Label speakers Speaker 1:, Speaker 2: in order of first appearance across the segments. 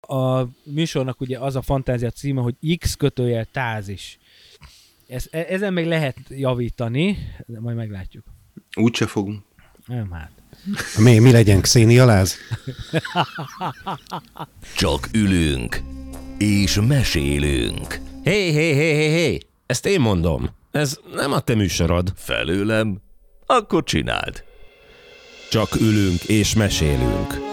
Speaker 1: A műsornak ugye az a fantázia címe, hogy X kötőjel tázis. Ez, e- ezen még lehet javítani, de majd meglátjuk.
Speaker 2: Úgyse fogunk.
Speaker 1: Nem hát.
Speaker 3: Mi, mi legyen, Xénialáz?
Speaker 4: Csak ülünk és mesélünk.
Speaker 5: Hé, hé, hé, hé, hé! Ezt én mondom. Ez nem a te műsorod.
Speaker 4: Felőlem? Akkor csináld.
Speaker 5: Csak ülünk és mesélünk.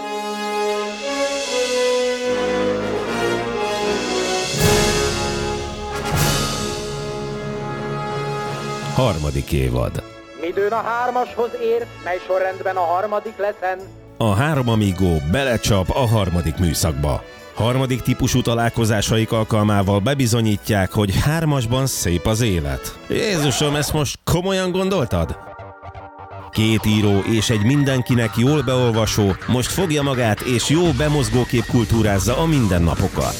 Speaker 5: Harmadik évad.
Speaker 6: Midőn a hármashoz ér, mely sorrendben a harmadik leszen.
Speaker 5: A három amigó belecsap a harmadik műszakba. Harmadik típusú találkozásaik alkalmával bebizonyítják, hogy hármasban szép az élet. Jézusom, ezt most komolyan gondoltad? Két író és egy mindenkinek jól beolvasó most fogja magát és jó bemozgókép kultúrázza a mindennapokat.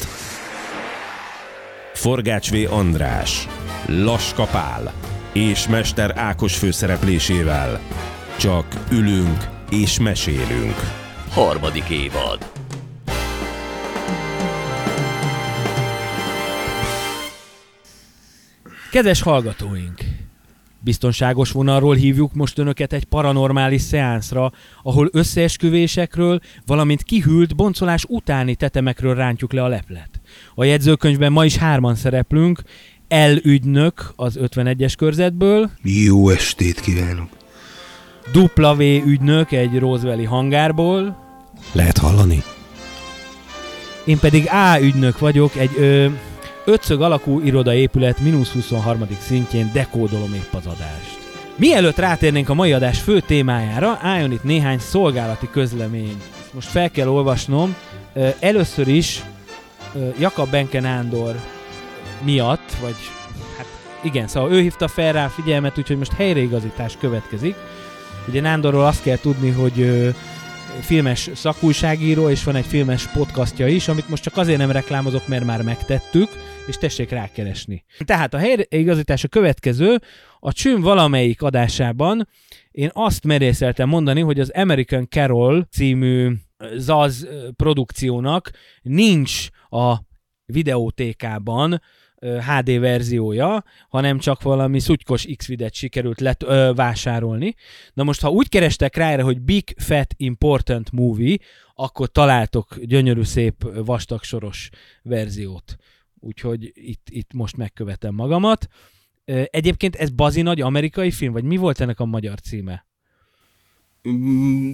Speaker 5: Forgács V. András, Laska Pál és Mester Ákos főszereplésével. Csak ülünk és mesélünk.
Speaker 4: Harmadik évad.
Speaker 1: Kedves hallgatóink! Biztonságos vonalról hívjuk most önöket egy paranormális szeánszra, ahol összeesküvésekről, valamint kihűlt boncolás utáni tetemekről rántjuk le a leplet. A jegyzőkönyvben ma is hárman szereplünk, elügynök az 51-es körzetből,
Speaker 2: Jó estét kívánok.
Speaker 1: dupla V ügynök egy Roswelli hangárból,
Speaker 3: Lehet hallani?
Speaker 1: én pedig A ügynök vagyok, egy ö, ötszög alakú irodaépület mínusz 23. szintjén dekódolom épp az adást. Mielőtt rátérnénk a mai adás fő témájára, álljon itt néhány szolgálati közlemény. Ezt most fel kell olvasnom. Először is Jakab Benke Nándor miatt, vagy hát igen, szóval ő hívta fel rá a figyelmet, úgyhogy most helyreigazítás következik. Ugye Nándorról azt kell tudni, hogy ö, filmes szakújságíró, és van egy filmes podcastja is, amit most csak azért nem reklámozok, mert már megtettük, és tessék rákeresni. Tehát a helyreigazítás a következő, a csőm valamelyik adásában én azt merészeltem mondani, hogy az American Carol című Zaz produkciónak nincs a videótékában HD verziója, hanem csak valami szutykos X-videt sikerült let, ö, vásárolni. Na most, ha úgy kerestek rá erre, hogy Big Fat Important Movie, akkor találtok gyönyörű szép vastagsoros verziót. Úgyhogy itt, itt most megkövetem magamat. Egyébként ez bazi nagy amerikai film, vagy mi volt ennek a magyar címe?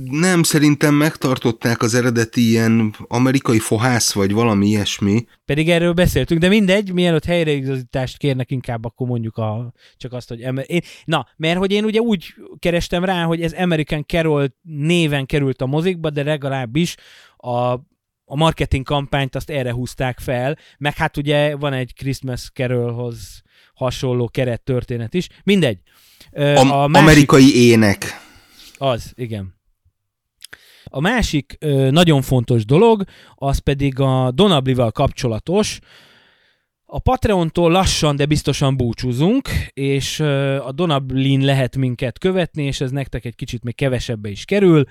Speaker 2: Nem, szerintem megtartották az eredeti ilyen amerikai fohász, vagy valami ilyesmi.
Speaker 1: Pedig erről beszéltünk, de mindegy, mielőtt helyreigazítást kérnek, inkább akkor mondjuk a, csak azt, hogy... Emer- én, na, mert hogy én ugye úgy kerestem rá, hogy ez American Carol néven került a mozikba, de legalábbis a, a marketing kampányt azt erre húzták fel, meg hát ugye van egy Christmas Carolhoz hasonló keret történet is. Mindegy.
Speaker 2: Am-
Speaker 1: a másik-
Speaker 2: Amerikai ének.
Speaker 1: Az, igen. A másik ö, nagyon fontos dolog, az pedig a Donablival kapcsolatos. A Patreontól lassan, de biztosan búcsúzunk, és ö, a Donablin lehet minket követni, és ez nektek egy kicsit még kevesebbe is kerül.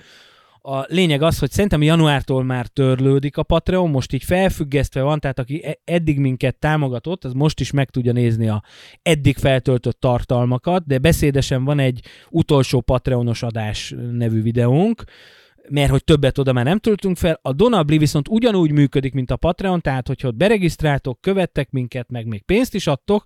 Speaker 1: A lényeg az, hogy szerintem januártól már törlődik a Patreon, most így felfüggesztve van, tehát aki e- eddig minket támogatott, az most is meg tudja nézni a eddig feltöltött tartalmakat, de beszédesen van egy utolsó Patreonos adás nevű videónk, mert hogy többet oda már nem töltünk fel. A Donabli viszont ugyanúgy működik, mint a Patreon, tehát hogyha ott beregisztráltok, követtek minket, meg még pénzt is adtok,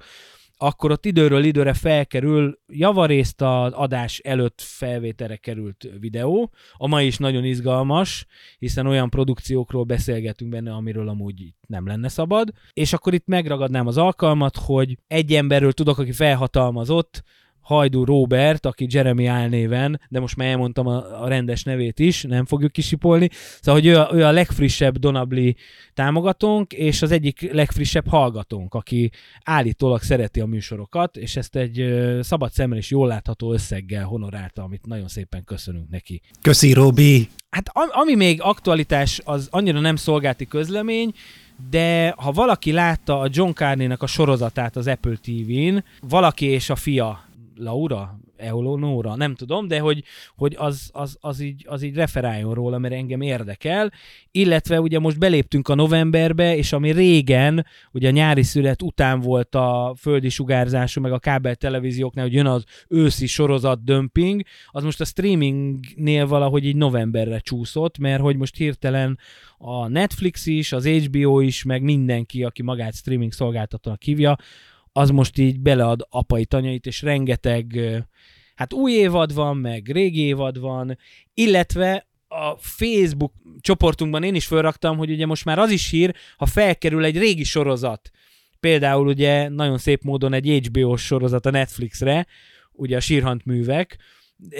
Speaker 1: akkor ott időről időre felkerül javarészt az adás előtt felvételre került videó. A mai is nagyon izgalmas, hiszen olyan produkciókról beszélgetünk benne, amiről amúgy nem lenne szabad. És akkor itt megragadnám az alkalmat, hogy egy emberről tudok, aki felhatalmazott, Hajdú Robert, aki Jeremy álnéven, de most már elmondtam a, a rendes nevét is, nem fogjuk kisipolni. Szóval, hogy ő a, ő a legfrissebb Donabli támogatónk, és az egyik legfrissebb hallgatónk, aki állítólag szereti a műsorokat, és ezt egy ö, szabad szemmel és jól látható összeggel honorálta, amit nagyon szépen köszönünk neki.
Speaker 3: Köszi, Robi!
Speaker 1: Hát am- ami még aktualitás, az annyira nem szolgálti közlemény, de ha valaki látta a John Carney-nek a sorozatát az Apple TV-n, valaki és a fia, Laura, Eulonóra, nem tudom, de hogy, hogy az, az, az, így, az így referáljon róla, mert engem érdekel, illetve ugye most beléptünk a novemberbe, és ami régen, ugye a nyári szület után volt a földi sugárzású, meg a kábel televízióknál, hogy jön az őszi sorozat dömping, az most a streamingnél valahogy így novemberre csúszott, mert hogy most hirtelen a Netflix is, az HBO is, meg mindenki, aki magát streaming szolgáltatónak hívja, az most így belead apai tanyait, és rengeteg, hát új évad van, meg régi évad van, illetve a Facebook csoportunkban én is felraktam, hogy ugye most már az is hír, ha felkerül egy régi sorozat, például ugye nagyon szép módon egy HBO-s sorozat a Netflixre, ugye a Sírhant művek,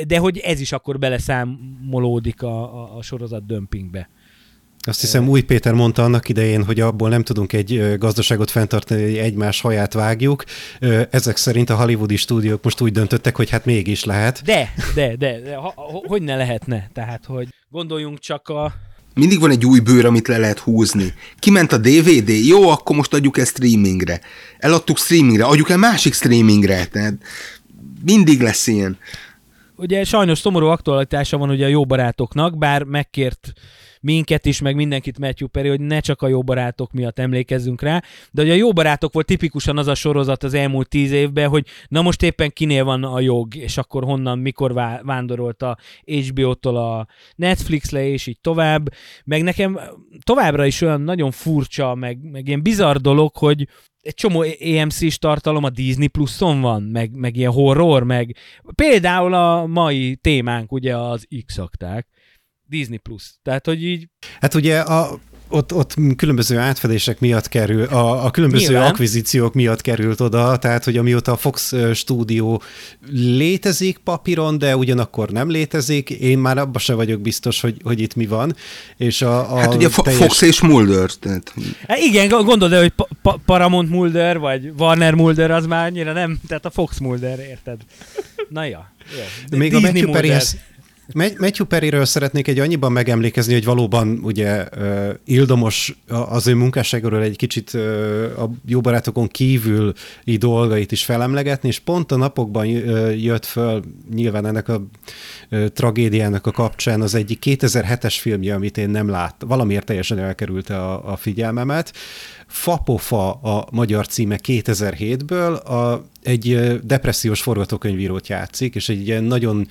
Speaker 1: de hogy ez is akkor beleszámolódik a, a, a sorozat dömpingbe.
Speaker 3: Azt hiszem új Péter mondta annak idején, hogy abból nem tudunk egy gazdaságot fenntartani, hogy egymás haját vágjuk. Ezek szerint a hollywoodi stúdiók most úgy döntöttek, hogy hát mégis lehet.
Speaker 1: De, de, de, de ha, hogy ne lehetne? Tehát, hogy gondoljunk csak a...
Speaker 2: Mindig van egy új bőr, amit le lehet húzni. Kiment a DVD, jó, akkor most adjuk el streamingre. Eladtuk streamingre, adjuk el másik streamingre. Tehát mindig lesz ilyen.
Speaker 1: Ugye sajnos szomorú aktualitása van ugye a jó barátoknak, bár megkért minket is, meg mindenkit Matthew Perry, hogy ne csak a jó barátok miatt emlékezzünk rá, de hogy a jó barátok volt tipikusan az a sorozat az elmúlt tíz évben, hogy na most éppen kinél van a jog, és akkor honnan, mikor vá- vándorolt a HBO-tól a Netflix-le, és így tovább. Meg nekem továbbra is olyan nagyon furcsa, meg, meg ilyen bizarr dolog, hogy egy csomó AMC-s tartalom a Disney Plus-on van, meg, meg ilyen horror, meg például a mai témánk ugye az X-akták, Disney Plus. Tehát, hogy így
Speaker 3: Hát ugye a, ott, ott különböző átfedések miatt kerül, a, a különböző
Speaker 1: Nyilván.
Speaker 3: Akvizíciók miatt került oda, tehát hogy amióta a Fox stúdió létezik papíron, de ugyanakkor nem létezik, én már abban se vagyok biztos, hogy, hogy itt mi van. És a, a
Speaker 2: Hát ugye Fo- Fox és Mulder. Tehát,
Speaker 1: Hát igen, g- gondold el, hogy pa- pa- Paramount Mulder, vagy Warner Mulder, az már annyira nem, tehát a Fox Mulder, érted? Na ja. Jó. De
Speaker 3: Még a
Speaker 1: Disney
Speaker 3: Matthew
Speaker 1: Mulder.
Speaker 3: Perryhez, Matthew Perryről szeretnék egy annyiban megemlékezni, hogy valóban ugye uh, Ildomos az ő munkásságról egy kicsit uh, a jó barátokon kívül dolgait is felemlegetni, és pont a napokban jött föl nyilván ennek a tragédiának a kapcsán az egyik 2007-es filmje, amit én nem láttam, valamiért teljesen elkerült a, a figyelmemet. Fapofa a magyar címe 2007-ből, a, egy depressziós forgatókönyvírót játszik, és egy ilyen nagyon,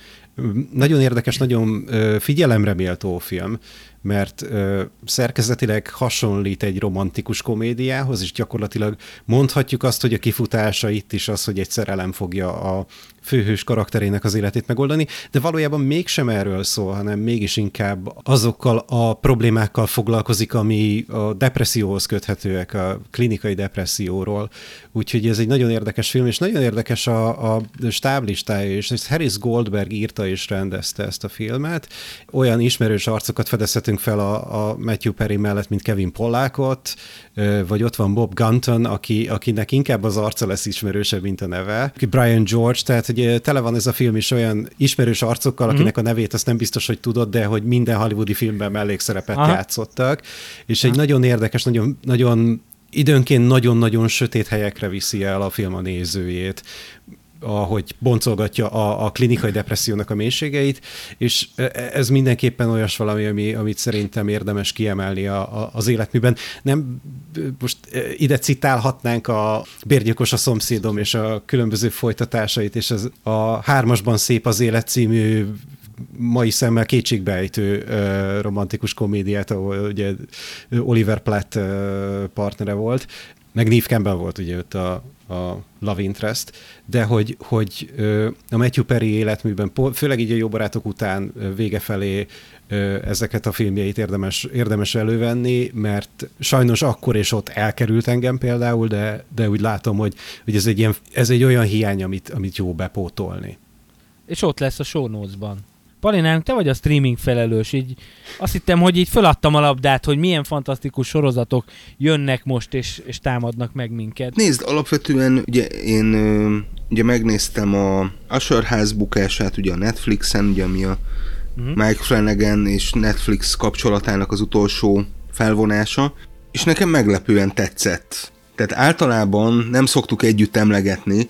Speaker 3: nagyon érdekes, nagyon ö, figyelemre méltó film, mert ö, szerkezetileg hasonlít egy romantikus komédiához, és gyakorlatilag mondhatjuk azt, hogy a kifutása itt is az, hogy egy szerelem fogja a főhős karakterének az életét megoldani, de valójában mégsem erről szól, hanem mégis inkább azokkal a problémákkal foglalkozik, ami a depresszióhoz köthetőek, a klinikai depresszióról. Úgyhogy ez egy nagyon érdekes film, és nagyon érdekes a, a stáblistája, és Harris Goldberg írta és rendezte ezt a filmet. Olyan ismerős arcokat fedezhetünk fel a, a Matthew Perry mellett, mint Kevin Pollákot, vagy ott van Bob Gunton, aki, akinek inkább az arca lesz ismerősebb, mint a neve. Brian George, tehát hogy tele van ez a film is olyan ismerős arcokkal, akinek a nevét azt nem biztos, hogy tudod, de hogy minden hollywoodi filmben mellékszerepet
Speaker 1: Aha.
Speaker 3: játszottak. És egy nagyon érdekes, nagyon, nagyon időnként nagyon-nagyon sötét helyekre viszi el a film a nézőjét ahogy boncolgatja a, a klinikai depressziónak a mélységeit, és e- ez mindenképpen olyas valami, ami, amit szerintem érdemes kiemelni a, a, az életműben. Nem, most e, ide citálhatnánk a Bérgyilkos a szomszédom és a különböző folytatásait, és az, a Hármasban szép az élet című mai szemmel kétségbejtő ö, romantikus komédiát, ahol ugye Oliver Platt ö, partnere volt, meg Neve Campbell volt ugye ott a, a Love Interest, de hogy, hogy a Matthew Perry életműben, főleg így a jó barátok után vége felé ezeket a filmjeit érdemes, érdemes elővenni, mert sajnos akkor és ott elkerült engem például, de, de úgy látom, hogy, hogy ez, egy ilyen, ez egy olyan hiány, amit, amit jó bepótolni.
Speaker 1: És ott lesz a show notes-ban. Palinánk, te vagy a streaming felelős, így azt hittem, hogy így föladtam a labdát, hogy milyen fantasztikus sorozatok jönnek most, és, és támadnak meg minket.
Speaker 2: Nézd, alapvetően ugye én ugye megnéztem a Usher ház bukását ugye a Netflixen, ugye ami a
Speaker 1: Mhm.
Speaker 2: Mike Flanagan és Netflix kapcsolatának az utolsó felvonása, és nekem meglepően tetszett. Tehát általában nem szoktuk együtt emlegetni,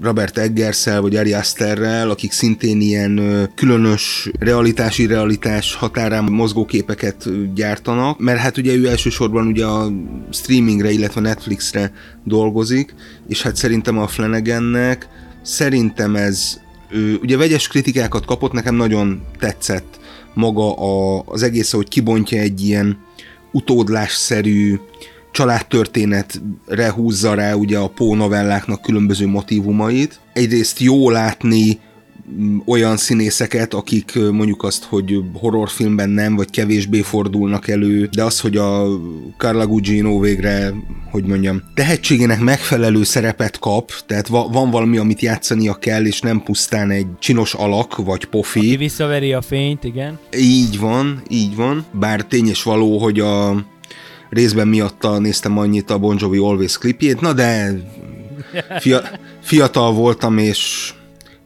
Speaker 2: Robert Eggersel vagy Ari Asterrel, akik szintén ilyen különös realitási realitás határán mozgó képeket ö, gyártanak, mert hát ugye ő elsősorban ugye a streamingre, illetve Netflixre dolgozik, és hát szerintem a Flanagannek szerintem ez ugye vegyes kritikákat kapott, nekem nagyon tetszett maga a, az egész, hogy kibontja egy ilyen utódlásszerű családtörténetre húzza rá ugye a Poe novelláknak különböző motivumait. Egyrészt jó látni mm, olyan színészeket, akik mondjuk azt, hogy horrorfilmben nem, vagy kevésbé fordulnak elő, de az, hogy a Carla Gugino végre, hogy mondjam, tehetségének megfelelő szerepet kap, tehát va- van valami, amit játszania kell, és nem pusztán egy csinos alak, vagy pofi.
Speaker 1: Ki visszaveri a fényt, igen.
Speaker 2: Így van, így van. Bár tény és való, hogy a részben miatta néztem annyit a Bon Jovi Always klipjét, na de fia, fiatal voltam, és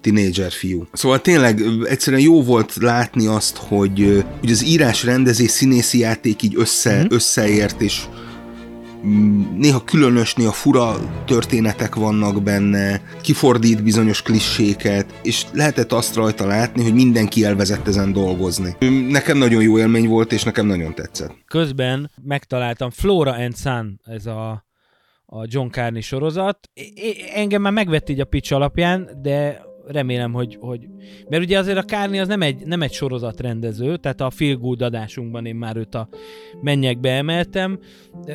Speaker 2: tinédzser fiú. Szóval tényleg egyszerűen jó volt látni azt, hogy, hogy az írás, rendezés, színészi játék így össze, összeért, és néha különös, néha fura történetek vannak benne, kifordít bizonyos klisséket, és lehetett azt rajta látni, hogy mindenki elvezett ezen dolgozni. Nekem nagyon jó élmény volt, és nekem nagyon tetszett.
Speaker 1: Közben megtaláltam Flora and Sun, ez a, a John Carney sorozat. Engem már megvett így a pitch alapján, de remélem, hogy, hogy... Mert ugye azért a Kárni az nem egy, nem egy sorozatrendező, tehát a Feel Good adásunkban én már őt a mennyekbe emeltem.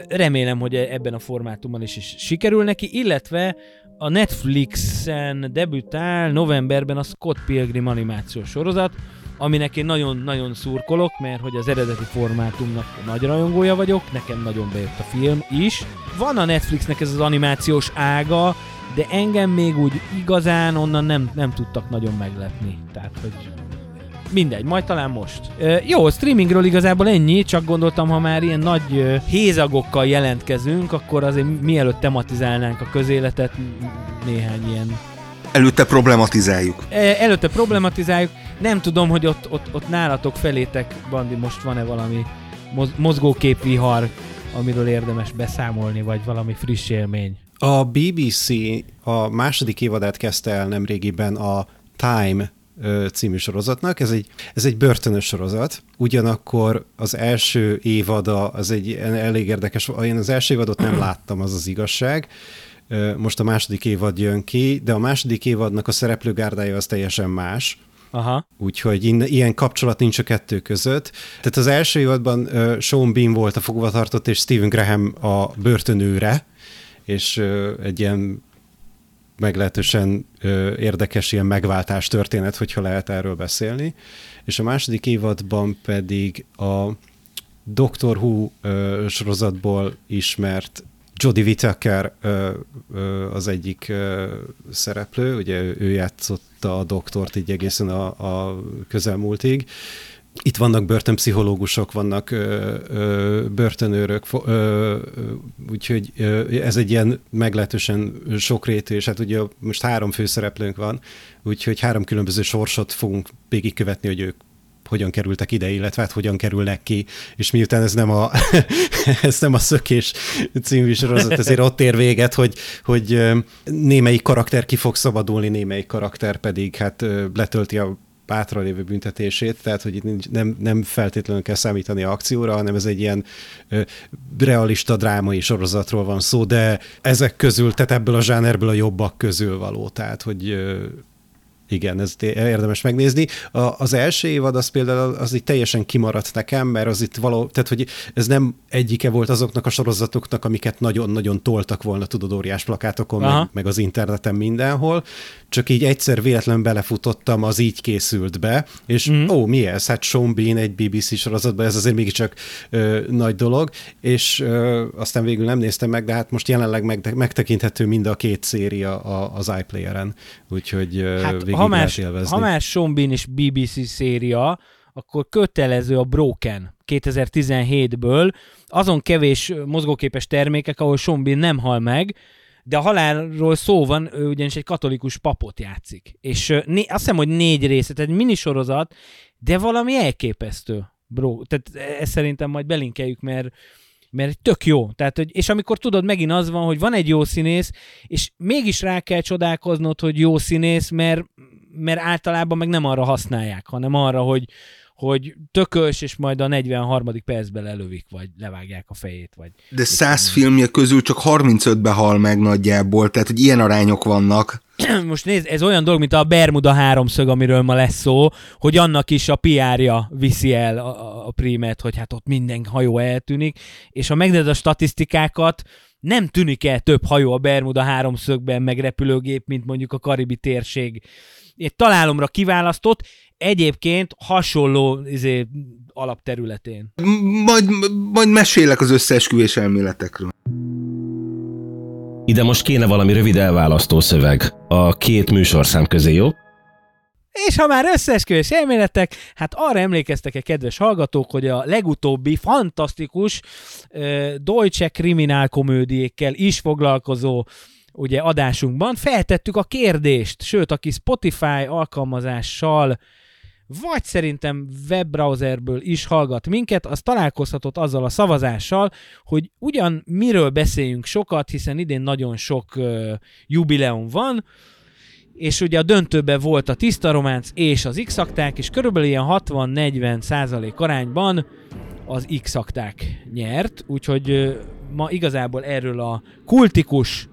Speaker 1: Remélem, hogy ebben a formátumban is, is sikerül neki, illetve a Netflixen debütál novemberben a Scott Pilgrim animációs sorozat, aminek én nagyon-nagyon szurkolok, mert hogy az eredeti formátumnak nagy rajongója vagyok, nekem nagyon bejött a film is. Van a Netflixnek ez az animációs ága, de engem még úgy igazán onnan nem, nem tudtak nagyon meglepni. Tehát, hogy mindegy, majd talán most. Ö, jó, streamingről igazából ennyi, csak gondoltam, ha már ilyen nagy ö, hézagokkal jelentkezünk, akkor azért mielőtt tematizálnánk a közéletet, néhány ilyen
Speaker 2: Előtte problematizáljuk.
Speaker 1: E, Előtte problematizáljuk. Nem tudom, hogy ott, ott, ott nálatok felétek, Bandi, most van-e valami moz- mozgóképvihar, amiről érdemes beszámolni, vagy valami friss élmény.
Speaker 3: A BBC a második évadát kezdte el nemrégiben a Time című sorozatnak. Ez egy, ez egy börtönös sorozat, ugyanakkor az első évada, az egy elég érdekes, én az első évadot nem láttam, az az igazság. Most a második évad jön ki, de a második évadnak a szereplőgárdája az teljesen más.
Speaker 1: Aha.
Speaker 3: Úgyhogy in, ilyen kapcsolat nincs a kettő között. Tehát az első évadban uh, Sean Bean volt a fogvatartott, és Stephen Graham a börtönőre, és egy ilyen meglehetősen érdekes ilyen megváltás történet, hogyha lehet erről beszélni. És a második évadban pedig a Doctor Who sorozatból ismert Jodie Whittaker az egyik szereplő, ugye ő játszotta a doktort így egészen a, a közelmúltig. Itt vannak börtönpszichológusok, vannak ö, ö, börtönőrök, ö, úgyhogy ö, ez egy ilyen meglehetősen sokrétű, és hát ugye most három főszereplőnk van, úgyhogy három különböző sorsot fogunk végigkövetni, hogy ők hogyan kerültek ide, illetve hát hogyan kerülnek ki, és miután ez nem a, ez nem a szökés című sorozat, ezért ott ér véget, hogy, hogy némelyik karakter ki fog szabadulni, némelyik karakter pedig hát letölti a lévő büntetését, tehát hogy itt nem, nem feltétlenül kell számítani a akcióra, hanem ez egy ilyen ö, realista drámai sorozatról van szó, de ezek közül, tehát ebből a zsánerből a jobbak közül való, tehát hogy ö, igen, ez érdemes megnézni. A, az első évad az például az így teljesen kimaradt nekem, mert az itt való, tehát hogy ez nem egyike volt azoknak a sorozatoknak, amiket nagyon-nagyon toltak volna, tudod, óriás plakátokon,
Speaker 1: Aha.
Speaker 3: meg, meg az interneten mindenhol, csak így egyszer véletlen belefutottam, az így készült be, és
Speaker 1: Mhm.
Speaker 3: mm. ó, mi ez? Hát Sean Bean egy BBC sorozatban, ez azért mégiscsak ö, nagy dolog, és ö, aztán végül nem néztem meg, de hát most jelenleg meg, megtekinthető mind a két széria a, az iPlayer-en, úgyhogy ö,
Speaker 1: Hát,
Speaker 3: végig
Speaker 1: ha
Speaker 3: lehet
Speaker 1: más,
Speaker 3: élvezni.
Speaker 1: ha más Sean Bean és BBC széria, akkor kötelező a Broken 2017-ből, azon kevés mozgóképes termékek, ahol Sean Bean nem hal meg, de a halálról szó van, ő ugyanis egy katolikus papot játszik. És né, azt hiszem, hogy négy része, tehát egy minisorozat, de valami elképesztő. Bro, tehát ezt szerintem majd belinkeljük, mert mert tök jó. Tehát, hogy, és amikor tudod, megint az van, hogy van egy jó színész, és mégis rá kell csodálkoznod, hogy jó színész, mert, mert általában meg nem arra használják, hanem arra, hogy, hogy tökös, és majd a 43. percben lelövik, vagy levágják a fejét. Vagy
Speaker 2: De száz filmje közül csak 35-be hal meg nagyjából, tehát hogy ilyen arányok vannak.
Speaker 1: Most nézd, ez olyan dolog, mint a Bermuda háromszög, amiről ma lesz szó, hogy annak is a PR-ja viszi el a, a, prímet, hogy hát ott minden hajó eltűnik, és ha megnézed a statisztikákat, nem tűnik el több hajó a Bermuda háromszögben, meg repülőgép, mint mondjuk a karibi térség egy találomra kiválasztott, egyébként hasonló izé, alapterületén.
Speaker 2: Majd, majd mesélek az összeesküvés elméletekről.
Speaker 5: Ide most kéne valami rövid elválasztó szöveg a két műsorszám közé, jó?
Speaker 1: És ha már összeesküvés elméletek, hát arra emlékeztek-e, kedves hallgatók, hogy a legutóbbi fantasztikus uh, Deutsche kriminálkomödiékkel is foglalkozó ugye adásunkban feltettük a kérdést, sőt, aki Spotify alkalmazással vagy szerintem webbrowserből is hallgat minket, az találkozhatott azzal a szavazással, hogy ugyan miről beszéljünk sokat, hiszen idén nagyon sok uh, jubileum van, és ugye a döntőben volt a tiszta románc és az x és körülbelül ilyen 60-40 százalék arányban az x nyert, úgyhogy uh, ma igazából erről a kultikus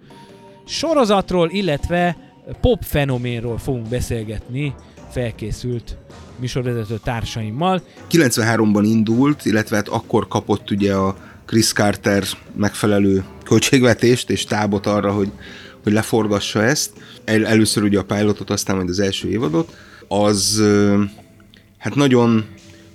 Speaker 1: sorozatról, illetve pop fenoménról fogunk beszélgetni felkészült műsorvezető társaimmal.
Speaker 2: 93-ban indult, illetve hát akkor kapott ugye a Chris Carter megfelelő költségvetést és tábot arra, hogy, hogy leforgassa ezt. El, először ugye a pilotot, aztán majd az első évadot. Az hát nagyon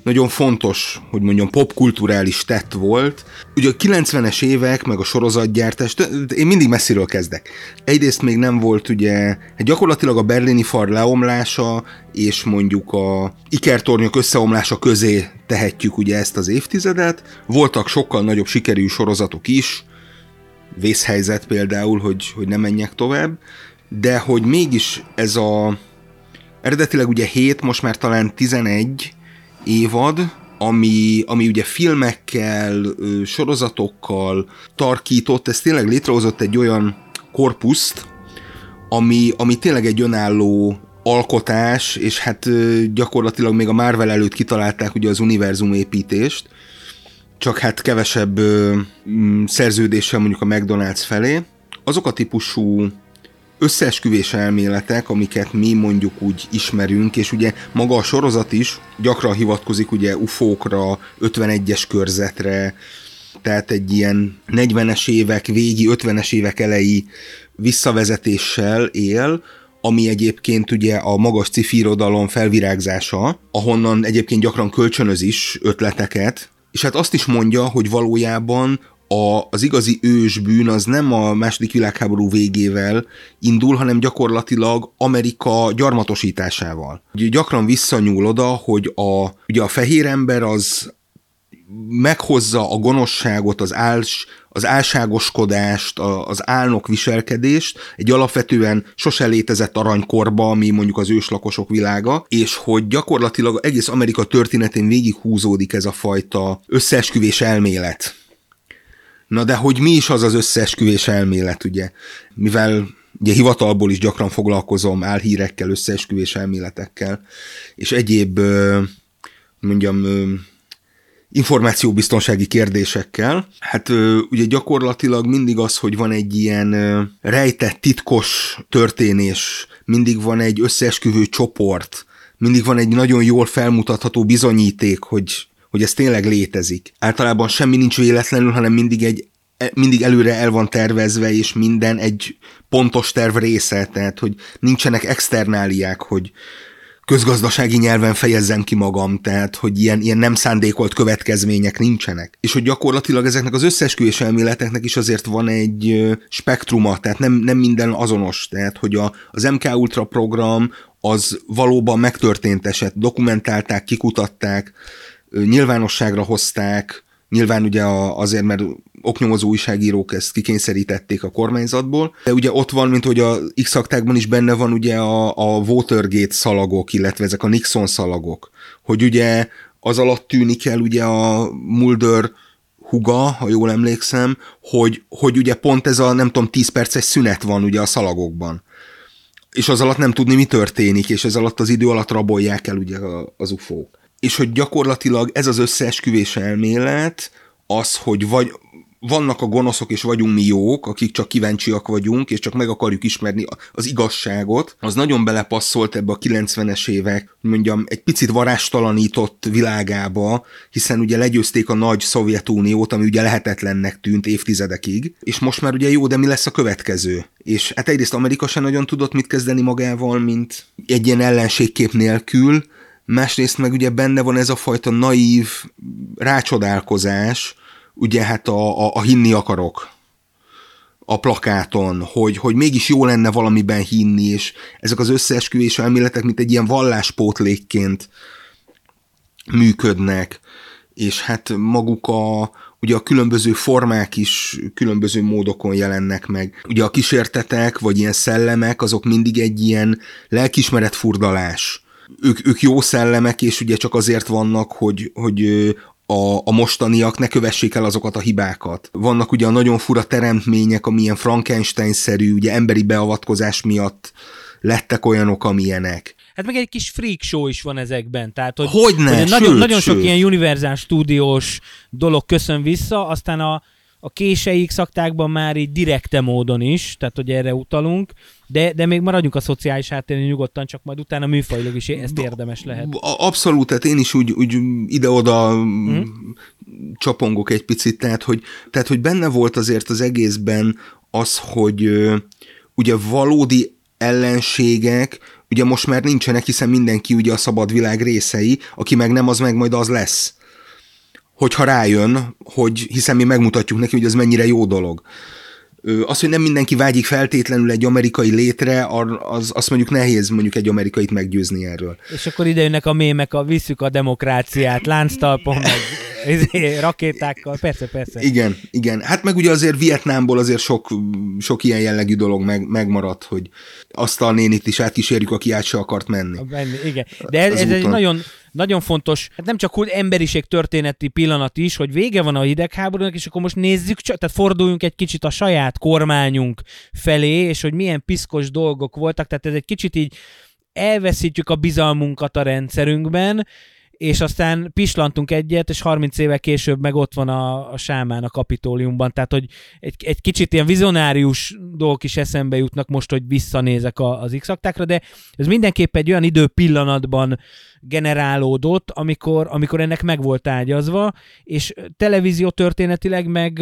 Speaker 2: nagyon fontos, hogy mondjam, popkulturális tett volt. Ugye a 90-es évek, meg a sorozatgyártás, én mindig messziről kezdek. Egyrészt még nem volt ugye, hát gyakorlatilag a berlini far leomlása, és mondjuk a ikertornyok összeomlása közé tehetjük ugye ezt az évtizedet. Voltak sokkal nagyobb sikerű sorozatok is, vészhelyzet például, hogy, hogy ne menjek tovább, de hogy mégis ez a eredetileg ugye 7, most már talán 11 évad, ami, ami ugye filmekkel, sorozatokkal tarkított, ez tényleg létrehozott egy olyan korpuszt, ami, ami tényleg egy önálló alkotás, és hát gyakorlatilag még a Marvel előtt kitalálták ugye az univerzum építést, csak hát kevesebb szerződéssel mondjuk a McDonald's felé. Azok a típusú összeesküvés elméletek, amiket mi mondjuk úgy ismerünk, és ugye maga a sorozat is gyakran hivatkozik ugye ufókra, 51-es körzetre, tehát egy ilyen 40-es évek végi, 50-es évek elejé visszavezetéssel él, ami egyébként ugye a magas cifirodalom felvirágzása, ahonnan egyébként gyakran kölcsönöz is ötleteket, és hát azt is mondja, hogy valójában a, az igazi ősbűn az nem a második világháború végével indul, hanem gyakorlatilag Amerika gyarmatosításával. Ugye gyakran visszanyúl oda, hogy a, ugye a fehér ember az meghozza a gonoszságot, az, áls, az álságoskodást, a, az álnok viselkedést egy alapvetően sose létezett aranykorba, ami mondjuk az őslakosok világa, és hogy gyakorlatilag egész Amerika történetén végig húzódik ez a fajta összeesküvés elmélet Na de hogy mi is az az összeesküvés elmélet, ugye? Mivel ugye hivatalból is gyakran foglalkozom álhírekkel, összeesküvés elméletekkel, és egyéb, mondjam, információbiztonsági kérdésekkel. Hát ugye gyakorlatilag mindig az, hogy van egy ilyen rejtett, titkos történés, mindig van egy összeesküvő csoport, mindig van egy nagyon jól felmutatható bizonyíték, hogy hogy ez tényleg létezik. Általában semmi nincs véletlenül, hanem mindig egy e, mindig előre el van tervezve, és minden egy pontos terv része, tehát hogy nincsenek externáliák, hogy közgazdasági nyelven fejezzem ki magam, tehát hogy ilyen, ilyen nem szándékolt következmények nincsenek. És hogy gyakorlatilag ezeknek az összesküvés elméleteknek is azért van egy spektruma, tehát nem, nem minden azonos, tehát hogy a, az MK Ultra program az valóban megtörtént eset, dokumentálták, kikutatták, nyilvánosságra hozták, nyilván ugye azért, mert oknyomozó újságírók ezt kikényszerítették a kormányzatból, de ugye ott van, mint hogy a x is benne van ugye a, a Watergate szalagok, illetve ezek a Nixon szalagok, hogy ugye az alatt tűnik el ugye a Mulder huga, ha jól emlékszem, hogy, hogy ugye pont ez a nem tudom 10 perces szünet van ugye a szalagokban. És az alatt nem tudni, mi történik, és ez alatt az idő alatt rabolják el ugye az ufók. És hogy gyakorlatilag ez az összeesküvés elmélet, az, hogy vagy vannak a gonoszok, és vagyunk mi jók, akik csak kíváncsiak vagyunk, és csak meg akarjuk ismerni az igazságot, az nagyon belepasszolt ebbe a 90-es évek, mondjam, egy picit varástalanított világába, hiszen ugye legyőzték a nagy Szovjetuniót, ami ugye lehetetlennek tűnt évtizedekig, és most már ugye jó, de mi lesz a következő? És hát egyrészt Amerika sem nagyon tudott mit kezdeni magával, mint egy ilyen ellenségkép nélkül, másrészt meg ugye benne van ez a fajta naív rácsodálkozás, ugye hát a, a, a hinni akarok a plakáton, hogy, hogy mégis jó lenne valamiben hinni, és ezek az összeesküvés elméletek, mint egy ilyen valláspótlékként működnek, és hát maguk a, ugye a különböző formák is különböző módokon jelennek meg. Ugye a kísértetek, vagy ilyen szellemek, azok mindig egy ilyen lelkismeret furdalás. Ők, ők jó szellemek, és ugye csak azért vannak, hogy, hogy a, a mostaniak ne kövessék el azokat a hibákat. Vannak ugye a nagyon fura teremtmények, amilyen Frankenstein-szerű, ugye emberi beavatkozás miatt lettek olyanok, amilyenek.
Speaker 1: Hát meg egy kis freak show is van ezekben. Tehát, hogy,
Speaker 2: Hogyne,
Speaker 1: hogy
Speaker 2: sőt,
Speaker 1: nagyon, nagyon sok
Speaker 2: sőt.
Speaker 1: ilyen Universal stúdiós dolog köszön vissza, aztán a, a késeik szaktákban már így direkte módon is, tehát hogy erre utalunk, de, de még maradjunk a szociális háttérén nyugodtan, csak majd utána műfajilag is ezt érdemes lehet.
Speaker 2: Abszolút, tehát én is úgy, úgy ide-oda mm. csapongok egy picit, tehát hogy, tehát hogy benne volt azért az egészben az, hogy ugye valódi ellenségek, ugye most már nincsenek, hiszen mindenki ugye a szabad világ részei, aki meg nem, az meg majd az lesz hogyha rájön, hogy hiszen mi megmutatjuk neki, hogy ez mennyire jó dolog. Az, hogy nem mindenki vágyik feltétlenül egy amerikai létre, az, azt mondjuk nehéz mondjuk egy amerikait meggyőzni erről.
Speaker 1: És akkor ide jönnek a mémek, a visszük a demokráciát, lánctalpon, meg izé, rakétákkal, persze, persze.
Speaker 2: Igen, igen. Hát meg ugye azért Vietnámból azért sok, sok ilyen jellegű dolog meg, megmaradt, hogy azt a nénit is átkísérjük, aki át se akart menni.
Speaker 1: Igen, de ez, ez egy nagyon, nagyon fontos, hát nem csak hogy emberiség történeti pillanat is, hogy vége van a hidegháborúnak, és akkor most nézzük, tehát forduljunk egy kicsit a saját kormányunk felé, és hogy milyen piszkos dolgok voltak, tehát ez egy kicsit így elveszítjük a bizalmunkat a rendszerünkben, és aztán pislantunk egyet, és 30 éve később meg ott van a, a sámán a kapitóliumban, tehát hogy egy, egy kicsit ilyen vizionárius dolgok is eszembe jutnak most, hogy visszanézek a, az x de ez mindenképp egy olyan idő pillanatban generálódott, amikor, amikor ennek meg volt ágyazva, és televízió történetileg meg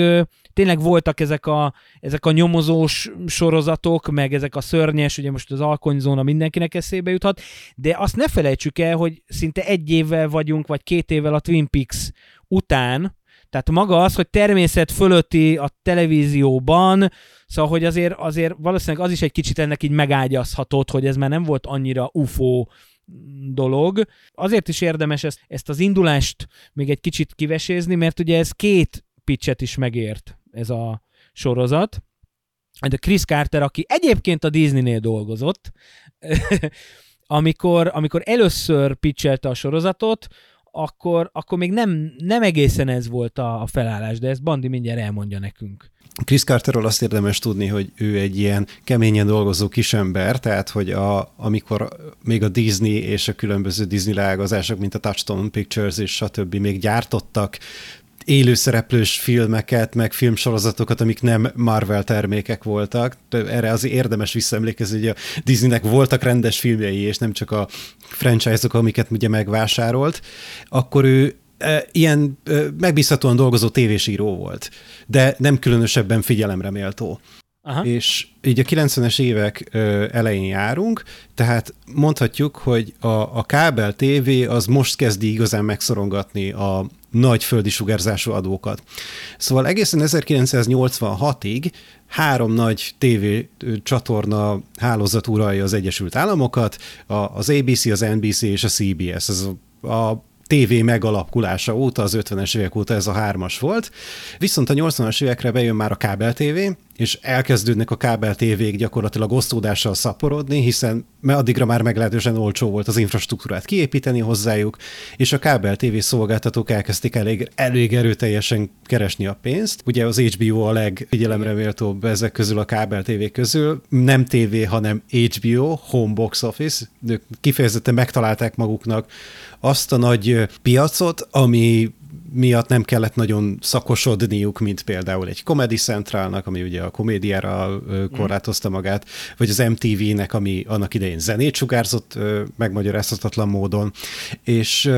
Speaker 1: tényleg voltak ezek a, ezek a nyomozós sorozatok, meg ezek a szörnyes, ugye most az alkonyzóna mindenkinek eszébe juthat, de azt ne felejtsük el, hogy szinte egy évvel vagyunk, vagy két évvel a Twin Peaks után, tehát maga az, hogy természet fölötti a televízióban, szóval, hogy azért, azért valószínűleg az is egy kicsit ennek így megágyazhatott, hogy ez már nem volt annyira UFO dolog. Azért is érdemes ezt, ezt az indulást még egy kicsit kivesézni, mert ugye ez két pitchet is megért ez a sorozat. De Chris Carter, aki egyébként a Disney-nél dolgozott, amikor, amikor először pitchelte a sorozatot, akkor, akkor még nem, nem egészen ez volt a, a felállás, de ezt Bandi mindjárt elmondja nekünk.
Speaker 3: Chris Carterről azt érdemes tudni, hogy ő egy ilyen keményen dolgozó kisember, tehát hogy a, amikor még a Disney és a különböző Disney leágazások, mint a Touchstone Pictures és stb. még gyártottak élőszereplős filmeket, meg filmsorozatokat, amik nem Marvel termékek voltak. Erre azért érdemes visszaemlékezni, hogy a Disneynek voltak rendes filmjei, és nem csak a franchise-ok, amiket ugye megvásárolt, akkor ő ilyen megbízhatóan dolgozó tévésíró volt, de nem különösebben figyelemre méltó. Aha. És így a 90-es évek elején járunk, tehát mondhatjuk, hogy a, a kábel TV az most kezdi igazán megszorongatni a nagy földi sugárzású adókat. Szóval egészen 1986-ig három nagy TV csatorna hálózat uralja az Egyesült Államokat, a, az ABC, az NBC és a CBS. Ez a, a TV megalakulása óta, az 50-es évek óta ez a hármas volt. Viszont a 80-as évekre bejön már a kábel TV, és elkezdődnek a kábel tévék gyakorlatilag osztódással szaporodni, hiszen addigra már meglehetősen olcsó volt az infrastruktúrát kiépíteni hozzájuk, és a kábel TV szolgáltatók elkezdték elég, elég erőteljesen keresni a pénzt. Ugye az HBO a legfigyelemre méltóbb ezek közül a kábel TV közül, nem TV, hanem HBO, Home Box Office, ők kifejezetten megtalálták maguknak azt a nagy piacot, ami miatt nem kellett nagyon szakosodniuk, mint például egy Comedy Centralnak, ami ugye a komédiára korlátozta magát, vagy az MTV-nek, ami annak idején zenét sugárzott megmagyarázhatatlan módon, és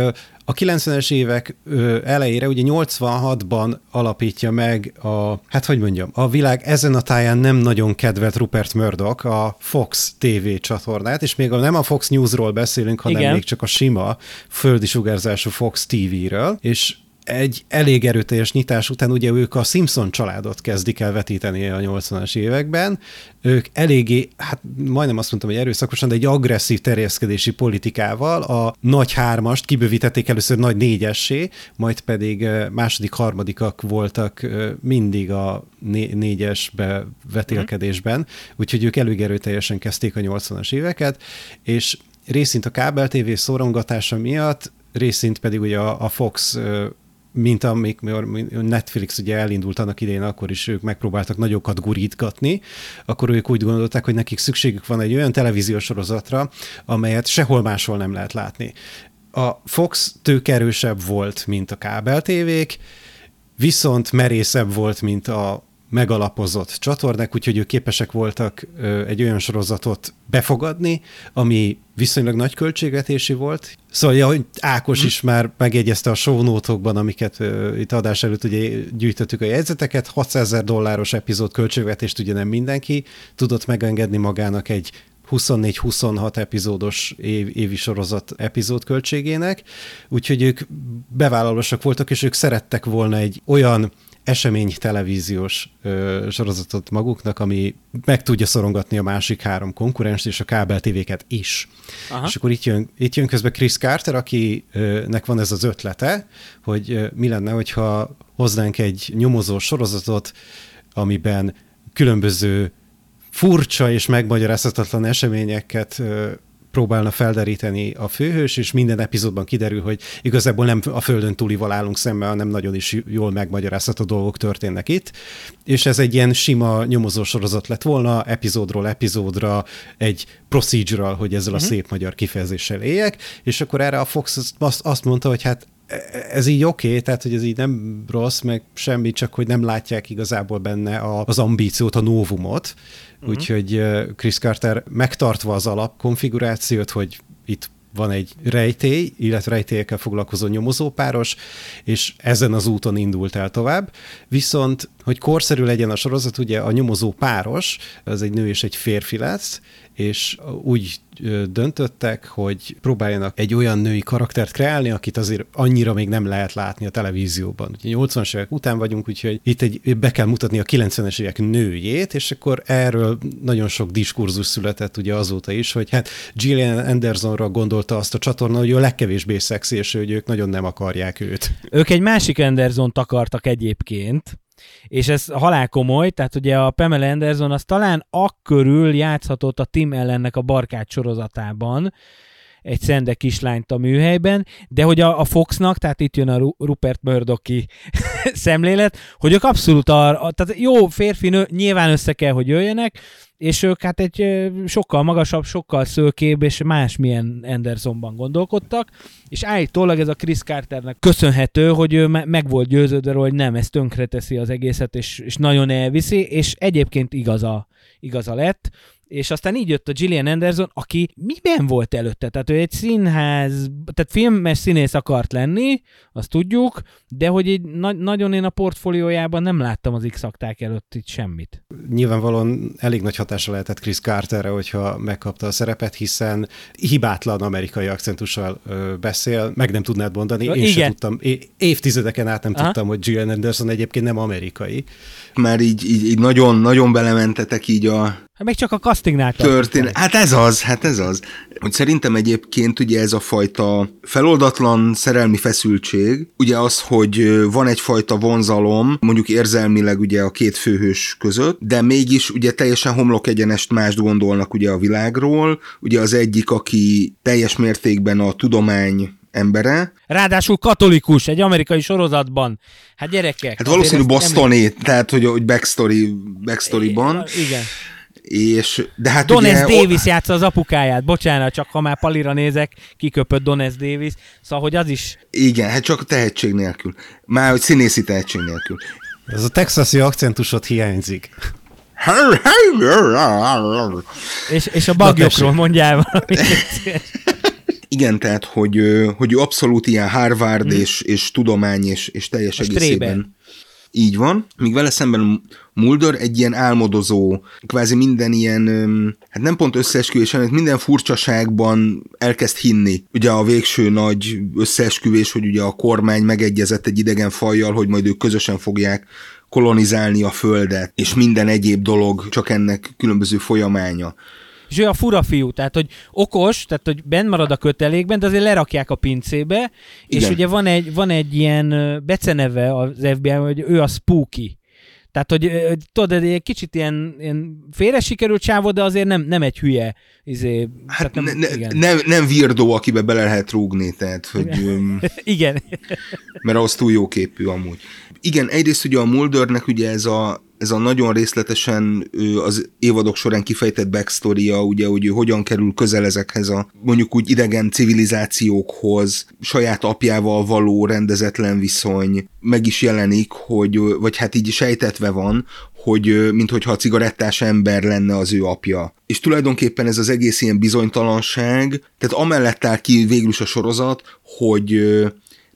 Speaker 3: a 90-es évek elejére, ugye 86-ban alapítja meg a, hát hogy mondjam, a világ ezen a táján nem nagyon kedvelt Rupert Murdoch a Fox TV csatornát, és még nem a Fox Newsról beszélünk, hanem Igen. még csak a sima földi sugárzású Fox TV-ről, és egy elég erőteljes nyitás után ugye ők a Simpson családot kezdik el vetíteni a 80-as években. Ők eléggé, hát majdnem azt mondtam, hogy erőszakosan, de egy agresszív terjeszkedési politikával a nagy hármast kibővítették először nagy négyessé, majd pedig második, harmadikak voltak mindig a négyesbe vetélkedésben, úgyhogy ők elég erőteljesen kezdték a 80-as éveket, és részint a kábel TV szorongatása miatt, részint pedig ugye a, a Fox mint amik Netflix ugye elindult annak idején, akkor is ők megpróbáltak nagyokat gurítgatni, akkor ők úgy gondolták, hogy nekik szükségük van egy olyan televíziós sorozatra, amelyet sehol máshol nem lehet látni. A Fox tőkerősebb volt, mint a kábel tévék, viszont merészebb volt, mint a megalapozott csatornák, úgyhogy ők képesek voltak egy olyan sorozatot befogadni, ami viszonylag nagy költségvetési volt. Szóval, ja, hogy Ákos is már megjegyezte a show amiket uh, itt adás előtt ugye gyűjtöttük a jegyzeteket, 600 ezer dolláros epizód költségvetést ugye nem mindenki tudott megengedni magának egy 24-26 epizódos év, évi sorozat epizód költségének, úgyhogy ők bevállalósak voltak, és ők szerettek volna egy olyan esemény televíziós ö, sorozatot maguknak, ami meg tudja szorongatni a másik három konkurens és a kábel tévéket is. Aha. És akkor itt jön, itt jön közben Chris Carter, akinek van ez az ötlete, hogy ö, mi lenne, hogyha hoznánk egy nyomozó sorozatot, amiben különböző furcsa és megmagyarázhatatlan eseményeket próbálna felderíteni a főhős, és minden epizódban kiderül, hogy igazából nem a földön túlival állunk szemben, hanem nagyon is jól megmagyarázható dolgok történnek itt. És ez egy ilyen sima nyomozó sorozat lett volna, epizódról epizódra, egy procedural, hogy ezzel uh-huh. a mhm. szép magyar kifejezéssel éljek, és akkor erre a Fox azt mondta, hogy hát ez így oké, okay, tehát hogy ez így nem rossz, meg semmi, csak hogy nem látják igazából benne a, az ambíciót, a novumot. Uh-huh. Úgyhogy Chris Carter megtartva az alapkonfigurációt, hogy itt van egy rejtély, illetve rejtélyekkel foglalkozó nyomozópáros, és ezen az úton indult el tovább. Viszont, hogy korszerű legyen a sorozat, ugye a nyomozó páros, az egy nő és egy férfi lesz, és úgy döntöttek, hogy próbáljanak egy olyan női karaktert kreálni, akit azért annyira még nem lehet látni a televízióban. Ugye 80-as évek után vagyunk, úgyhogy itt egy, be kell mutatni a 90-es évek nőjét, és akkor erről nagyon sok diskurzus született ugye azóta is, hogy hát Gillian Andersonra gondolta azt a csatorna, hogy ő a legkevésbé szexi, és hogy ők nagyon nem akarják őt.
Speaker 1: Ők egy másik Anderson akartak egyébként, és ez halál komoly, tehát ugye a Pamela Anderson az talán akkörül játszhatott a Tim ellennek a barkács sorozatában, egy szende kislányt a műhelyben, de hogy a, a Foxnak, tehát itt jön a Rupert Murdochi szemlélet, hogy ők abszolút arra, tehát jó férfi nő, nyilván össze kell, hogy jöjjenek, és ők hát egy sokkal magasabb, sokkal szőkébb és másmilyen Andersonban gondolkodtak, és állítólag ez a Chris Carternek köszönhető, hogy ő me- meg volt győződve, hogy nem, ez tönkreteszi az egészet, és, és nagyon elviszi, és egyébként igaza, igaza lett, és aztán így jött a Gillian Anderson, aki miben volt előtte? Tehát ő egy színház, tehát filmes színész akart lenni, azt tudjuk, de hogy egy na- nagyon én a portfóliójában nem láttam az x előtt itt semmit.
Speaker 3: Nyilvánvalóan elég nagy hatása lehetett Chris Carterre, hogyha megkapta a szerepet, hiszen hibátlan amerikai akcentussal ö, beszél, meg nem tudnád mondani, én Igen. sem tudtam, é- évtizedeken át nem Aha. tudtam, hogy Gillian Anderson egyébként nem amerikai.
Speaker 2: Már így, így, így nagyon, nagyon belementetek így a
Speaker 1: Hát Még csak a castingnál
Speaker 2: történet. Hát ez az, hát ez az. Hogy szerintem egyébként ugye ez a fajta feloldatlan szerelmi feszültség, ugye az, hogy van egyfajta vonzalom, mondjuk érzelmileg ugye a két főhős között, de mégis ugye teljesen homlok egyenest mást gondolnak ugye a világról. Ugye az egyik, aki teljes mértékben a tudomány embere,
Speaker 1: Ráadásul katolikus, egy amerikai sorozatban. Hát gyerekek.
Speaker 2: hát valószínű Bostoni, tehát hogy, hogy backstory, backstoryban,
Speaker 1: Igen.
Speaker 2: És de hát
Speaker 1: Dones
Speaker 2: ugye,
Speaker 1: Davis játsza az apukáját. Bocsánat, csak ha már palira nézek, kiköpött Dones Davis. Szóval, hogy az is...
Speaker 2: Igen, hát csak tehetség nélkül. Már hogy színészi tehetség nélkül.
Speaker 3: Ez a texasi akcentusod hiányzik.
Speaker 1: És, és a bagyokról mondjál valamit.
Speaker 2: Igen, tehát, hogy, hogy ő abszolút ilyen Harvard és, és tudomány és, és teljes
Speaker 1: A
Speaker 2: egészében. Így van. Míg vele szemben Mulder egy ilyen álmodozó, kvázi minden ilyen, hát nem pont összeesküvés, hanem minden furcsaságban elkezd hinni. Ugye a végső nagy összeesküvés, hogy ugye a kormány megegyezett egy idegen fajjal, hogy majd ők közösen fogják kolonizálni a földet, és minden egyéb dolog csak ennek különböző folyamánya.
Speaker 1: És ő a fura fiú, tehát hogy okos, tehát hogy benn marad a kötelékben, de azért lerakják a pincébe, és
Speaker 2: Igen.
Speaker 1: ugye van egy, van egy ilyen beceneve az FBI, hogy ő a spooky. Tehát, hogy tudod, egy kicsit ilyen, ilyen félre sikerült csávó, de azért nem, nem egy hülye. Izé,
Speaker 2: Hát
Speaker 1: tehát
Speaker 2: ne,
Speaker 1: igen.
Speaker 2: nem, nem virdó, akibe bele lehet rúgni, tehát, hogy,
Speaker 1: igen.
Speaker 2: mert az túl jó képű amúgy. Igen, egyrészt ugye a Muldernek ugye ez a, ez a nagyon részletesen az évadok során kifejtett backstory ugye, hogy ő hogyan kerül közel ezekhez a mondjuk úgy idegen civilizációkhoz, saját apjával való rendezetlen viszony, meg is jelenik, hogy, vagy hát így sejtetve van, hogy minthogyha a cigarettás ember lenne az ő apja. És tulajdonképpen ez az egész ilyen bizonytalanság, tehát amellett áll ki végül is a sorozat, hogy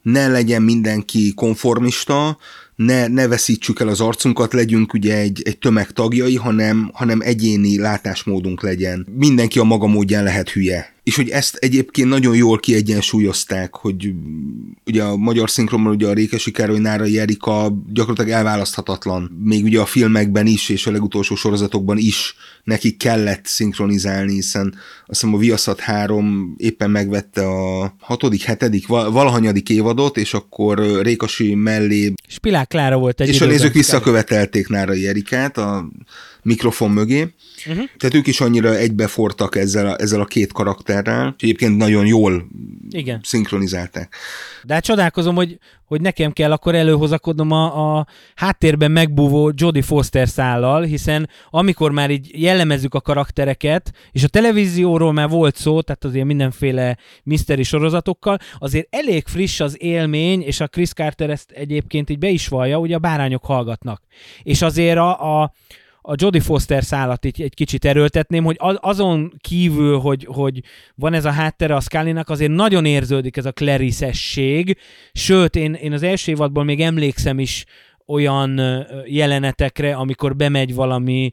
Speaker 2: ne legyen mindenki konformista, ne, ne veszítsük el az arcunkat, legyünk ugye egy, egy tömeg tagjai, hanem, hanem egyéni látásmódunk legyen. Mindenki a maga módján lehet hülye. És hogy ezt egyébként nagyon jól kiegyensúlyozták, hogy mm, ugye a magyar szinkronban ugye a Rékesi Károly Nárai Erika gyakorlatilag elválaszthatatlan. Még ugye a filmekben is, és a legutolsó sorozatokban is nekik kellett szinkronizálni, hiszen azt hiszem a Viaszat 3 éppen megvette a hatodik, hetedik, val- valahanyadik évadot, és akkor ö, Rékasi mellé
Speaker 1: Spilák Klára volt egy
Speaker 2: és a nézők visszakövetelték Nárai Erikát a mikrofon mögé. Uh-huh. Tehát ők is annyira egybefortak ezzel a, ezzel a két karakterrel, és egyébként nagyon jól
Speaker 1: Igen.
Speaker 2: szinkronizálták.
Speaker 1: De hát csodálkozom, hogy, hogy nekem kell akkor előhozakodnom a, a háttérben megbúvó Jodie Foster szállal, hiszen amikor már így jellemezzük a karaktereket, és a televízióról már volt szó, tehát azért mindenféle mystery sorozatokkal, azért elég friss az élmény, és a Chris Carter ezt egyébként így be is vallja, ugye a bárányok hallgatnak. És azért a, a a Jodie Foster szállat így egy kicsit erőltetném, hogy az- azon kívül, hogy, hogy van ez a háttere a Scully-nak, azért nagyon érződik ez a Clarice-esség, sőt, én, én az első évadból még emlékszem is olyan jelenetekre, amikor bemegy valami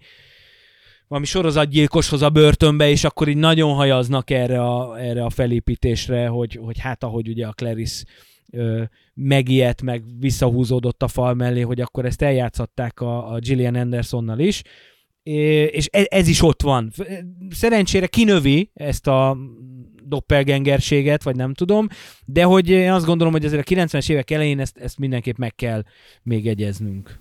Speaker 1: valami sorozatgyilkoshoz a börtönbe, és akkor így nagyon hajaznak erre a, erre a felépítésre, hogy, hogy hát ahogy ugye a Clarice ö, megijedt, meg visszahúzódott a fal mellé, hogy akkor ezt eljátszották a, a Gillian Andersonnal is, É, és ez, ez is ott van. Szerencsére kinövi ezt a doppelgengerséget, vagy nem tudom, de hogy én azt gondolom, hogy azért a 90-es évek elején ezt, ezt mindenképp meg kell még egyeznünk.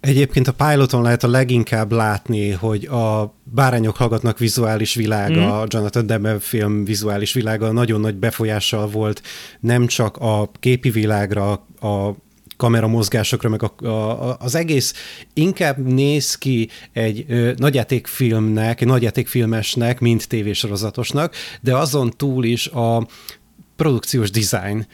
Speaker 3: Egyébként a piloton lehet a leginkább látni, hogy a bárányok hallgatnak vizuális világa, mm. Jonathan Demme film vizuális világa nagyon nagy befolyással volt nem csak a képi világra, a kamera mozgásokra, meg a, a, az egész inkább néz ki egy ö, nagyjátékfilmnek, egy nagyjátékfilmesnek, mint tévésorozatosnak, de azon túl is a produkciós design,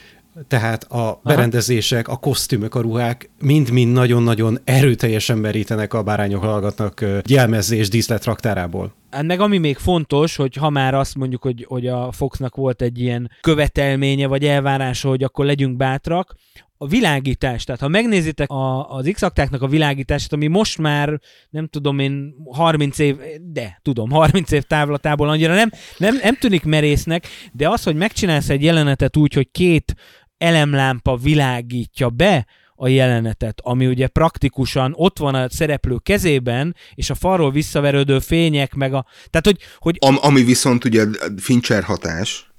Speaker 3: tehát a berendezések, a kosztümök, a ruhák mind-mind nagyon-nagyon erőteljesen merítenek a bárányok hallgatnak ö, jelmezés díszlet raktárából.
Speaker 1: Hát meg ami még fontos, hogy ha már azt mondjuk, hogy, hogy a Foxnak volt egy ilyen követelménye, vagy elvárása, hogy akkor legyünk bátrak, a világítás, tehát ha megnézitek a, az x a világítását, ami most már, nem tudom én, 30 év, de tudom, 30 év távlatából annyira nem, nem, nem tűnik merésznek, de az, hogy megcsinálsz egy jelenetet úgy, hogy két elemlámpa világítja be a jelenetet, ami ugye praktikusan ott van a szereplő kezében, és a falról visszaverődő fények, meg a... Tehát, hogy... hogy
Speaker 2: Am, ami viszont ugye Fincher hatás,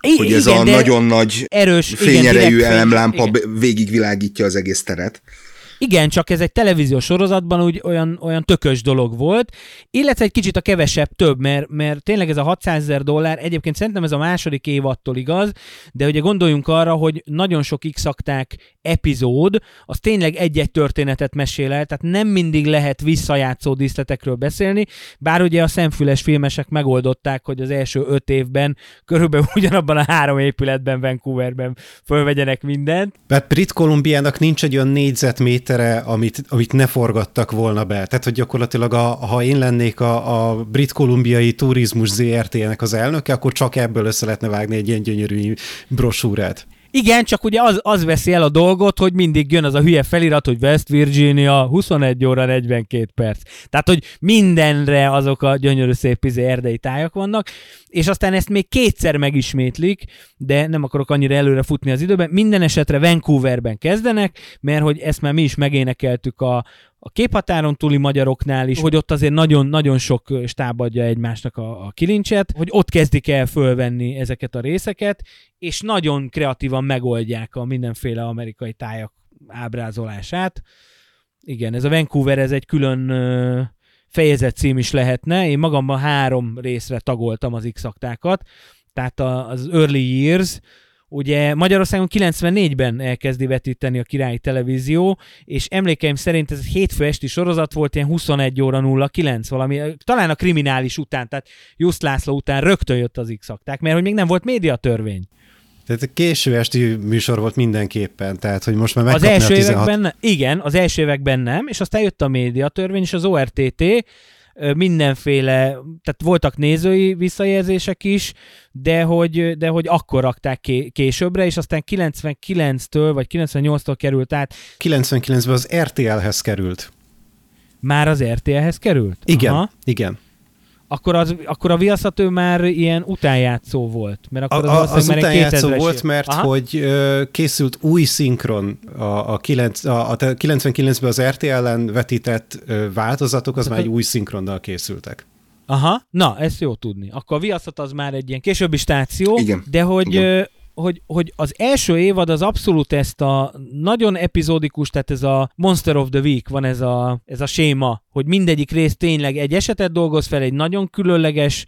Speaker 1: I-
Speaker 2: hogy ez
Speaker 1: igen,
Speaker 2: a nagyon nagy
Speaker 1: erős, igen,
Speaker 2: fényerejű
Speaker 1: fény-
Speaker 2: elemlámpa
Speaker 1: igen.
Speaker 2: végigvilágítja az egész teret.
Speaker 1: Igen, csak ez egy televíziós sorozatban úgy olyan, olyan tökös dolog volt, illetve egy kicsit a kevesebb több, mert, mert tényleg ez a 600 ezer dollár, egyébként szerintem ez a második évattól igaz, de ugye gondoljunk arra, hogy nagyon sok x epizód, az tényleg egy-egy történetet mesél el, tehát nem mindig lehet visszajátszó díszletekről beszélni, bár ugye a szemfüles filmesek megoldották, hogy az első öt évben körülbelül ugyanabban a három épületben Vancouverben fölvegyenek mindent,
Speaker 3: Mert Brit Kolumbiának nincs egy olyan négyzetmétere, amit, amit ne forgattak volna be. Tehát, hogy gyakorlatilag, a, ha én lennék a, a Brit Kolumbiai Turizmus ZRT-nek az elnöke, akkor csak ebből össze lehetne vágni egy ilyen gyönyörű brosúrát.
Speaker 1: Igen, csak ugye az, az veszi el a dolgot, hogy mindig jön az a hülye felirat, hogy West Virginia 21 óra 42 perc. Tehát, hogy mindenre azok a gyönyörű szép izé erdei tájak vannak, és aztán ezt még kétszer megismétlik, de nem akarok annyira előre futni az időben. Minden esetre Vancouverben kezdenek, mert hogy ezt már mi is megénekeltük a, a képhatáron túli magyaroknál is, hogy ott azért nagyon-nagyon sok stáb adja egymásnak a, a kilincset, hogy ott kezdik el fölvenni ezeket a részeket, és nagyon kreatívan megoldják a mindenféle amerikai tájak ábrázolását. Igen, ez a Vancouver, ez egy külön ö, fejezet cím is lehetne. Én magamban három részre tagoltam az x tehát az Early Years, Ugye Magyarországon 94-ben elkezdi vetíteni a királyi televízió, és emlékeim szerint ez egy hétfő esti sorozat volt, ilyen 21 óra 09 valami, talán a kriminális után, tehát Just László után rögtön jött az x mert hogy még nem volt médiatörvény.
Speaker 3: Tehát egy késő esti műsor volt mindenképpen, tehát hogy most már
Speaker 1: Az
Speaker 3: megkapni
Speaker 1: első
Speaker 3: a 16...
Speaker 1: években, igen, az első években nem, és aztán jött a médiatörvény, és az ORTT mindenféle, tehát voltak nézői visszajelzések is, de hogy, de hogy akkor rakták ké- későbbre, és aztán 99-től vagy 98-tól került át,
Speaker 3: 99-ben az RTL-hez került.
Speaker 1: már az RTL-hez került?
Speaker 3: Igen,
Speaker 1: Aha.
Speaker 3: igen.
Speaker 1: Akkor, az, akkor a viaszatő már ilyen utánjátszó volt. Mert akkor az,
Speaker 3: a, az
Speaker 1: már egy
Speaker 3: utánjátszó
Speaker 1: 2000-es
Speaker 3: volt, mert
Speaker 1: Aha.
Speaker 3: hogy ö, készült új szinkron a, a, 9, a, a 99-ben az RTL-en vetített ö, változatok, az már egy új szinkronnal készültek.
Speaker 1: Aha, na, ezt jó tudni. Akkor a viaszat az már egy ilyen későbbi stáció,
Speaker 2: Igen.
Speaker 1: de hogy,
Speaker 2: Igen.
Speaker 1: Hogy, hogy az első évad az abszolút ezt a nagyon epizódikus, tehát ez a Monster of the Week van ez a, ez a séma, hogy mindegyik rész tényleg egy esetet dolgoz fel, egy nagyon különleges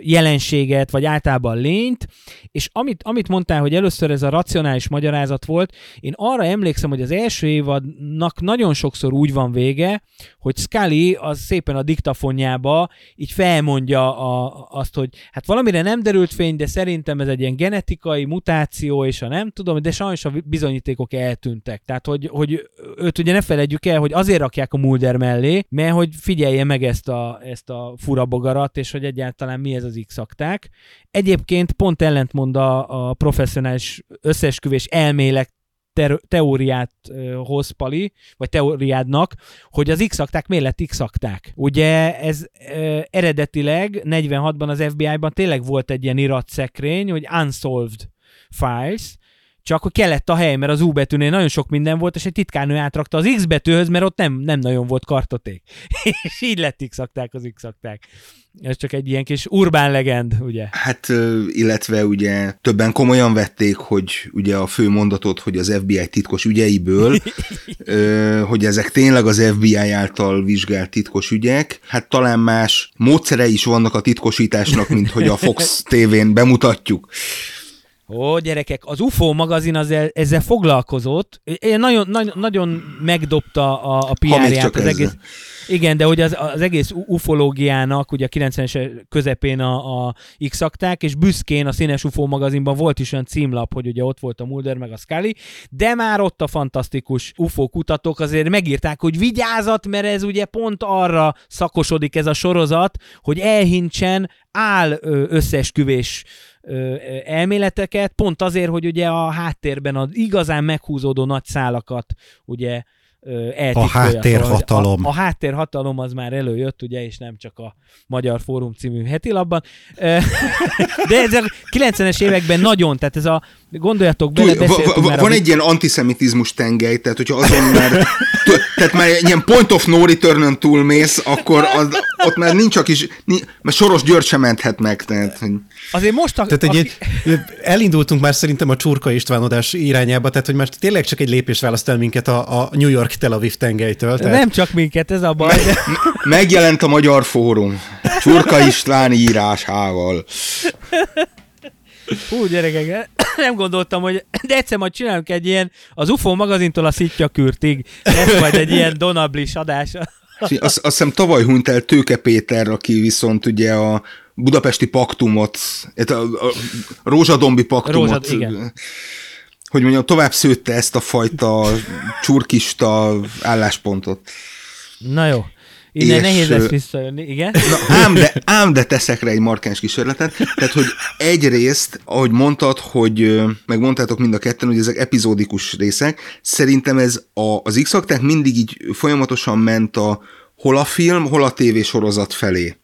Speaker 1: jelenséget, vagy általában lényt, és amit, amit mondtál, hogy először ez a racionális magyarázat volt, én arra emlékszem, hogy az első évadnak nagyon sokszor úgy van vége, hogy Scully az szépen a diktafonjába így felmondja a, azt, hogy hát valamire nem derült fény, de szerintem ez egy ilyen genetikai mutáció, és a nem tudom, de sajnos a bizonyítékok eltűntek. Tehát, hogy, hogy őt ugye ne felejtjük el, hogy azért rakják a Mulder mellé, mert hogy figyelje meg ezt a, ezt a fura bogarat, és hogy egyáltalán mi ez az x -akták. Egyébként pont ellentmond a, a professzionális összeesküvés elmélet ter- teóriát ö, hoz Pali, vagy teóriádnak, hogy az x miért lett x -akták. Ugye ez ö, eredetileg 46-ban az FBI-ban tényleg volt egy ilyen iratszekrény, hogy unsolved files, csak hogy kellett a hely, mert az U betűnél nagyon sok minden volt, és egy titkárnő átrakta az X betűhöz, mert ott nem, nem nagyon volt kartoték. és így lett x az x -akták. Ez csak egy ilyen kis urbán legend, ugye?
Speaker 2: Hát, illetve ugye többen komolyan vették, hogy ugye a fő mondatot, hogy az FBI titkos ügyeiből, hogy ezek tényleg az FBI által vizsgált titkos ügyek. Hát talán más módszere is vannak a titkosításnak, mint hogy a Fox TV-n bemutatjuk.
Speaker 1: Ó, gyerekek, az UFO magazin az el, ezzel foglalkozott, Én nagyon, nagyon, nagyon megdobta a, a PR-ját az egész. Igen, de hogy az, az egész ufológiának ugye a 90-es közepén a, a x és büszkén a Színes UFO magazinban volt is olyan címlap, hogy ugye ott volt a Mulder meg a Scully, de már ott a fantasztikus UFO kutatók azért megírták, hogy vigyázat, mert ez ugye pont arra szakosodik ez a sorozat, hogy elhincsen áll összeesküvés elméleteket, pont azért, hogy ugye a háttérben az igazán meghúzódó nagy szálakat ugye eltitkolja.
Speaker 3: háttérhatalom.
Speaker 1: Szóval, hogy A, a háttérhatalom az már előjött, ugye, és nem csak a Magyar Fórum című hetilapban. De ez a 90-es években nagyon, tehát ez a, gondoljatok bele,
Speaker 2: Túl, va, va,
Speaker 1: már
Speaker 2: van
Speaker 1: a
Speaker 2: egy ilyen antiszemitizmus tengely, tehát hogyha azon már, tehát már ilyen point of no return túlmész, akkor az, ott már nincs a kis, ni- mert Soros György sem menthet meg. Tehát, hogy
Speaker 1: Azért most a,
Speaker 3: Tehát egy,
Speaker 1: aki,
Speaker 3: elindultunk már szerintem a Csurka Istvánodás irányába, tehát hogy már tényleg csak egy lépés választ el minket a, a New York Tel Aviv tengelytől. Tehát
Speaker 1: nem csak minket, ez a baj. De...
Speaker 2: megjelent a Magyar Fórum Csurka István írásával.
Speaker 1: Hú, gyerekek, nem gondoltam, hogy de egyszer majd csinálunk egy ilyen, az UFO magazintól a szitjakürtig, ez majd egy ilyen Donablis adás.
Speaker 2: Azt, azt hiszem tavaly hunyt el Tőke Péter, aki viszont ugye a budapesti paktumot, a, a, a rózsadombi paktumot,
Speaker 1: Rózsad- igen.
Speaker 2: Hogy mondjam, tovább szőtte ezt a fajta csurkista álláspontot.
Speaker 1: Na jó, innen
Speaker 2: És,
Speaker 1: nehéz lesz visszajönni, igen?
Speaker 2: Na, ám, de, ám de teszek rá egy markáns kísérletet. Tehát, hogy egyrészt, ahogy mondtad, hogy ö, meg mondtátok mind a ketten, hogy ezek epizódikus részek, szerintem ez a, az x mindig így folyamatosan ment a hol a film, hol a tévésorozat felé.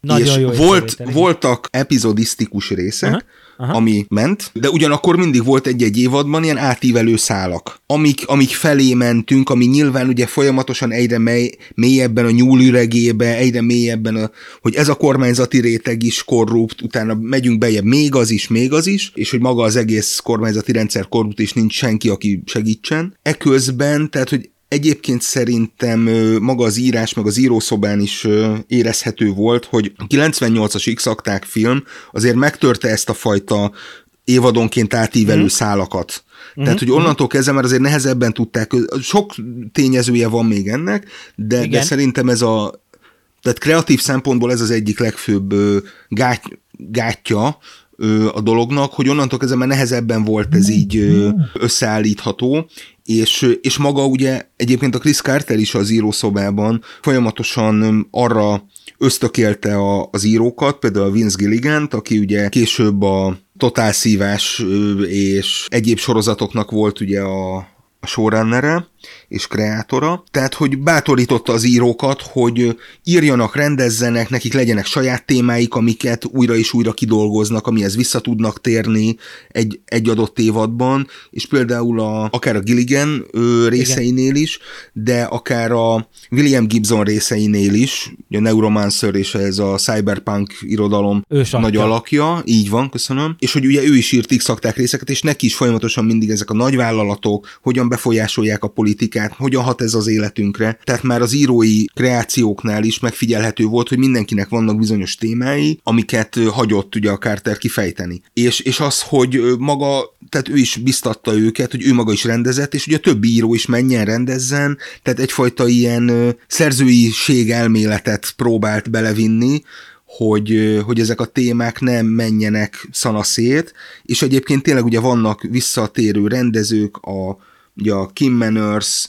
Speaker 1: Nagyon
Speaker 2: és
Speaker 1: jó
Speaker 2: volt, voltak epizodisztikus részek,
Speaker 1: Aha,
Speaker 2: aha,
Speaker 1: aha.
Speaker 2: ami ment, de ugyanakkor mindig volt egy-egy évadban ilyen átívelő szálak, amik, amik felé mentünk, ami nyilván ugye folyamatosan egyre mely, mélyebben a nyúlüregébe, egyre mélyebben, a, hogy ez a kormányzati réteg is korrupt, utána megyünk bejebb, még az is, még az is, és hogy maga az egész kormányzati rendszer korrupt, és nincs senki, aki segítsen. Eközben, tehát, hogy Egyébként szerintem maga az írás, meg az írószobán is érezhető volt, hogy a 98-as x film azért megtörte ezt a fajta évadonként átívelő mm. szálakat. Mm-hmm. Tehát, hogy onnantól kezdve már azért nehezebben tudták, sok tényezője van még ennek, de, de szerintem ez a, tehát kreatív szempontból ez az egyik legfőbb gát, gátja a dolognak, hogy onnantól kezdve már nehezebben volt ez így ö, összeállítható, és, és maga ugye egyébként a Chris Carter is az írószobában folyamatosan arra ösztökélte a, az írókat, például a Vince gilligan aki ugye később a Totál Szívás és egyéb sorozatoknak volt ugye a, a showrunnere és kreátora, tehát hogy bátorította az írókat, hogy írjanak, rendezzenek, nekik legyenek saját témáik, amiket újra és újra kidolgoznak, amihez vissza tudnak térni egy, egy adott évadban, és például a, akár a Gilligan ö, részeinél is, de akár a William Gibson részeinél is, a Neuromancer és ez a cyberpunk irodalom
Speaker 1: Ősatja.
Speaker 2: nagy alakja, így van, köszönöm, és hogy ugye ő is írt x részeket, és neki is folyamatosan mindig ezek a nagyvállalatok hogyan befolyásolják a politikát, hogyan hat ez az életünkre. Tehát már az írói kreációknál is megfigyelhető volt, hogy mindenkinek vannak bizonyos témái, amiket hagyott ugye a Carter kifejteni. És, és az, hogy maga, tehát ő is biztatta őket, hogy ő maga is rendezett, és ugye a többi író is menjen rendezzen, tehát egyfajta ilyen szerzőiség elméletet próbált belevinni, hogy, hogy ezek a témák nem menjenek szanaszét, és egyébként tényleg ugye vannak visszatérő rendezők, a, ugye a Kim Manners,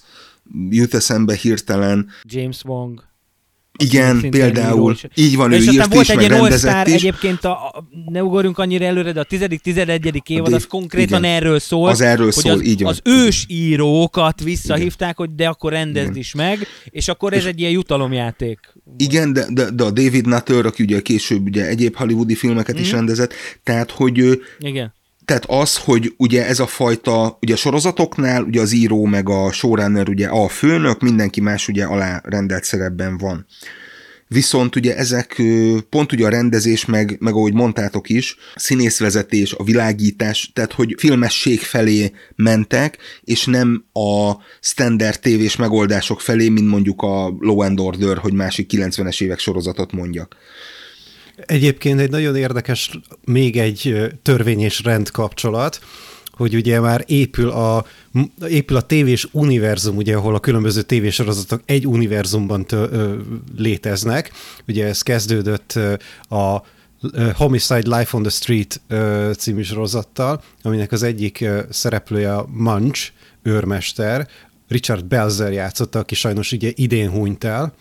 Speaker 2: jut eszembe hirtelen,
Speaker 1: James Wong.
Speaker 2: igen, például,
Speaker 1: is.
Speaker 2: így van, ő
Speaker 1: és aztán
Speaker 2: írt
Speaker 1: volt
Speaker 2: is,
Speaker 1: egy
Speaker 2: meg rendezett is.
Speaker 1: egyébként, a, a, ne ugorjunk annyira előre, de a 10.-11. évad
Speaker 2: Dave-
Speaker 1: az konkrétan
Speaker 2: igen.
Speaker 1: erről szól.
Speaker 2: Az erről
Speaker 1: hogy
Speaker 2: szól,
Speaker 1: az,
Speaker 2: így van.
Speaker 1: Az ős írókat visszahívták, hogy de akkor rendezd
Speaker 2: Igen.
Speaker 1: is meg, és akkor ez egy ilyen jutalomjáték.
Speaker 2: Igen, de, de, de a David Nutter, aki ugye később ugye egyéb hollywoodi filmeket
Speaker 1: Mhm.
Speaker 2: is rendezett, tehát hogy ő,
Speaker 1: Igen.
Speaker 2: Tehát az, hogy ugye ez a fajta, ugye a sorozatoknál ugye az író meg a showrunner ugye a főnök, mindenki más ugye alá rendelt szerepben van. Viszont ugye ezek pont ugye a rendezés, meg, meg ahogy mondtátok is, színészvezetés, a világítás, tehát hogy filmesség felé mentek, és nem a standard tévés megoldások felé, mint mondjuk a Law and Order, hogy másik 90-es évek sorozatot mondjak.
Speaker 3: Egyébként egy nagyon érdekes, még egy törvény és rend kapcsolat, hogy ugye már épül a, épül a tévés univerzum, ugye, ahol a különböző tévésorozatok egy univerzumban tö, ö, léteznek. Ugye ez kezdődött a Homicide Life on the Street ö, című sorozattal, aminek az egyik szereplője a Munch, őrmester, Richard Belzer játszotta, aki sajnos ugye idén hunyt el.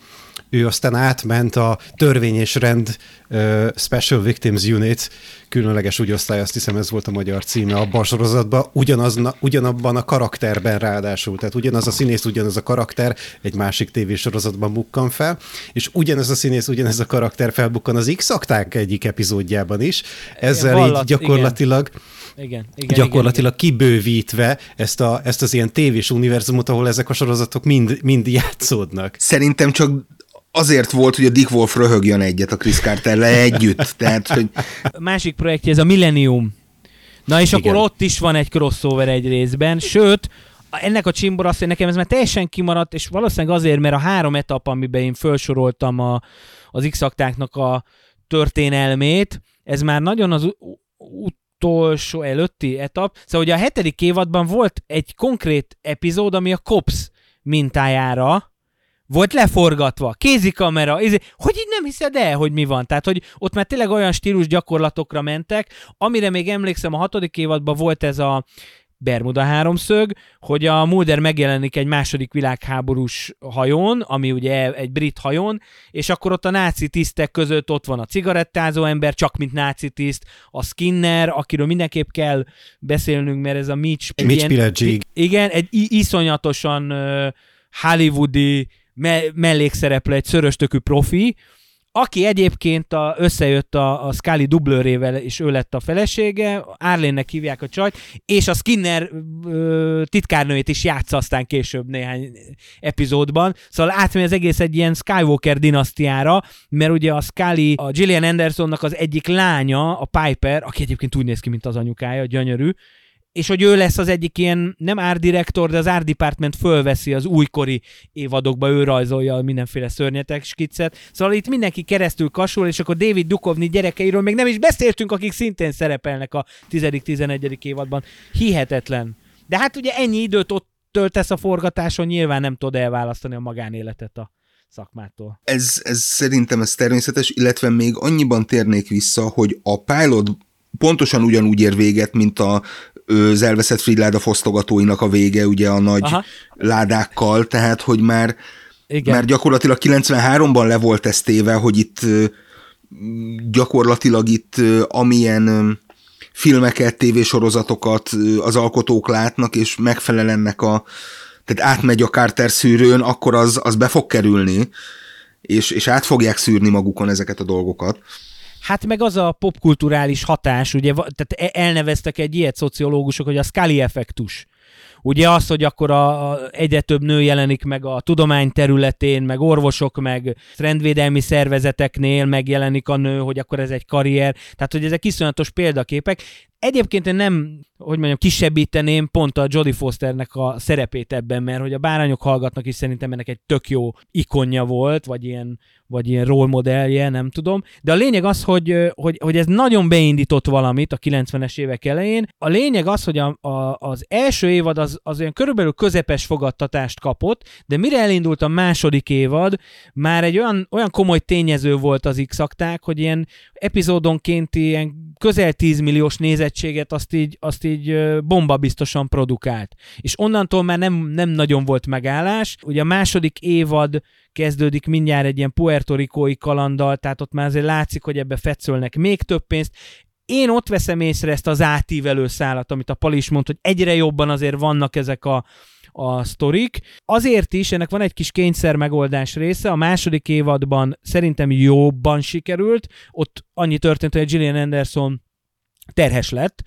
Speaker 3: Ő aztán átment a Törvény és Rend uh, Special Victims Unit, különleges úgy osztály, azt hiszem ez volt a magyar címe abban a sorozatban, ugyanaz, ugyanabban a karakterben ráadásul, tehát ugyanaz a színész, ugyanaz a karakter egy másik tévésorozatban bukkan fel, és ugyanez a színész, ugyanez a karakter felbukkan az x egyik epizódjában is, ezzel
Speaker 1: Vallat,
Speaker 3: így gyakorlatilag
Speaker 1: Igen. Igen, igen,
Speaker 3: gyakorlatilag
Speaker 1: igen,
Speaker 3: kibővítve ezt, a, ezt az ilyen tévés univerzumot, ahol ezek a sorozatok mind, mind játszódnak.
Speaker 2: Szerintem csak azért volt, hogy a Dick Wolf röhögjön egyet a Chris carter együtt. Tehát, hogy...
Speaker 1: A másik projektje ez a Millennium. Na és Igen. akkor ott is van egy crossover egy részben, sőt, ennek a csimbor azt, hogy nekem ez már teljesen kimaradt, és valószínűleg azért, mert a három etap, amiben én felsoroltam a, az x a történelmét, ez már nagyon az utolsó előtti etap. Szóval ugye a hetedik évadban volt egy konkrét epizód, ami a Cops mintájára volt leforgatva, kézikamera, izé, hogy így nem hiszed el, hogy mi van. Tehát, hogy ott már tényleg olyan stílus gyakorlatokra mentek, amire még emlékszem, a hatodik évadban volt ez a Bermuda háromszög, hogy a Mulder megjelenik egy második világháborús hajón, ami ugye egy brit hajón, és akkor ott a náci tisztek között ott van a cigarettázó ember, csak mint náci tiszt, a Skinner, akiről mindenképp kell beszélnünk, mert ez a Mitch...
Speaker 3: Mitch Pileggi.
Speaker 1: Igen, egy iszonyatosan uh, hollywoodi me- mellékszereplő, egy szöröstökű profi, aki egyébként a, összejött a, a Scully dublőrével, és ő lett a felesége, Arlénnek hívják a csajt, és a Skinner ö, titkárnőjét is játsza aztán később néhány epizódban. Szóval átmegy az egész egy ilyen Skywalker dinasztiára, mert ugye a Scully, a Gillian Andersonnak az egyik lánya, a Piper, aki egyébként úgy néz ki, mint az anyukája, gyönyörű, és hogy ő lesz az egyik ilyen, nem árdirektor, de az árdepartment fölveszi az újkori évadokba, ő rajzolja mindenféle szörnyetek skiccet. Szóval itt mindenki keresztül kasul, és akkor David Dukovni gyerekeiről még nem is beszéltünk, akik szintén szerepelnek a 10.-11. évadban. Hihetetlen. De hát ugye ennyi időt ott töltesz a forgatáson, nyilván nem tud elválasztani a magánéletet a szakmától.
Speaker 2: Ez, ez szerintem ez természetes, illetve még annyiban térnék vissza, hogy a pilot pontosan ugyanúgy ér véget, mint a az elveszett Fridláda fosztogatóinak a vége, ugye a nagy Aha. ládákkal, tehát hogy már, Igen. már gyakorlatilag 93-ban le volt ez téve, hogy itt gyakorlatilag itt amilyen filmeket, tévésorozatokat az alkotók látnak, és megfelel ennek a, tehát átmegy a Carter szűrőn, akkor az, az be fog kerülni, és, és át fogják szűrni magukon ezeket a dolgokat.
Speaker 1: Hát meg az a popkulturális hatás, ugye, tehát e- elneveztek egy ilyet szociológusok, hogy a Scully effektus. Ugye az, hogy akkor a, a egyre több nő jelenik meg a tudomány területén, meg orvosok, meg rendvédelmi szervezeteknél megjelenik a nő, hogy akkor ez egy karrier. Tehát, hogy ezek iszonyatos példaképek. Egyébként én nem, hogy mondjam, kisebbíteném pont a Jodie Fosternek a szerepét ebben, mert hogy a bárányok hallgatnak is szerintem ennek egy tök jó ikonja volt, vagy ilyen, vagy ilyen role modellje, nem tudom. De a lényeg az, hogy, hogy, hogy ez nagyon beindított valamit a 90-es évek elején. A lényeg az, hogy a, a, az első évad az, az olyan körülbelül közepes fogadtatást kapott, de mire elindult a második évad, már egy olyan, olyan komoly tényező volt az x hogy ilyen epizódonként ilyen közel 10 milliós nézettséget azt így, azt így bomba biztosan produkált. És onnantól már nem, nem nagyon volt megállás. Ugye a második évad kezdődik mindjárt egy ilyen puertorikói kalandal, tehát ott már azért látszik, hogy ebbe fetszölnek még több pénzt, én ott veszem észre ezt az átívelő szállat, amit a Pali is mondta, hogy egyre jobban azért vannak ezek a, a sztorik. Azért is, ennek van egy kis kényszer megoldás része, a második évadban szerintem jobban sikerült, ott annyi történt, hogy Gillian Anderson terhes lett,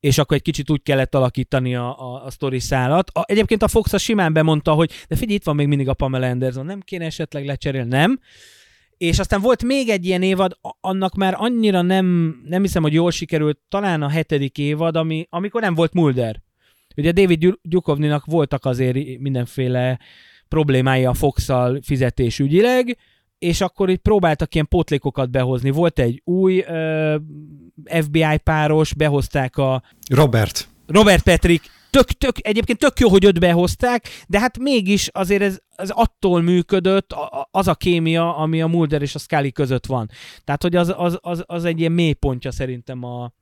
Speaker 1: és akkor egy kicsit úgy kellett alakítani a, a, a sztori szállat. A, egyébként a Fox a simán bemondta, hogy de figyelj, itt van még mindig a Pamela Anderson, nem kéne esetleg lecserélni, nem. És aztán volt még egy ilyen évad, annak már annyira nem, nem hiszem, hogy jól sikerült, talán a hetedik évad, ami, amikor nem volt Mulder. Ugye David Gyukovninak voltak azért mindenféle problémái a fox fizetésügyileg, és akkor itt próbáltak ilyen pótlékokat behozni. Volt egy új uh, FBI páros, behozták a...
Speaker 3: Robert.
Speaker 1: Robert Patrick, tök, tök, egyébként tök jó, hogy öt behozták, de hát mégis azért ez, ez attól működött az a kémia, ami a Mulder és a Scully között van. Tehát, hogy az, az, az, az egy ilyen mélypontja szerintem a,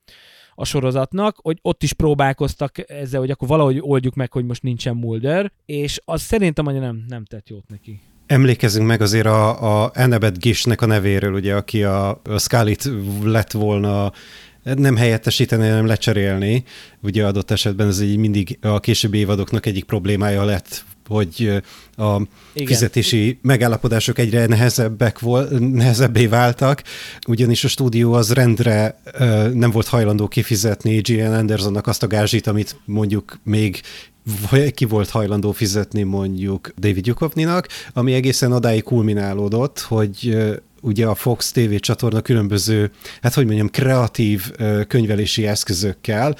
Speaker 1: a sorozatnak, hogy ott is próbálkoztak ezzel, hogy akkor valahogy oldjuk meg, hogy most nincsen Mulder, és az szerintem hogy nem, nem tett jót neki.
Speaker 3: Emlékezzünk meg azért a, a Annabeth Gishnek a nevéről, ugye, aki a, a Scully-t lett volna nem helyettesíteni, hanem lecserélni. Ugye adott esetben ez így mindig a későbbi évadoknak egyik problémája lett, hogy a Igen. fizetési megállapodások egyre nehezebbek volt, nehezebbé váltak, ugyanis a stúdió az rendre nem volt hajlandó kifizetni Gillian Andersonnak azt a gázsit, amit mondjuk még ki volt hajlandó fizetni mondjuk David Duchovny-nak, ami egészen odáig kulminálódott, hogy ugye a Fox TV csatorna különböző, hát hogy mondjam, kreatív könyvelési eszközökkel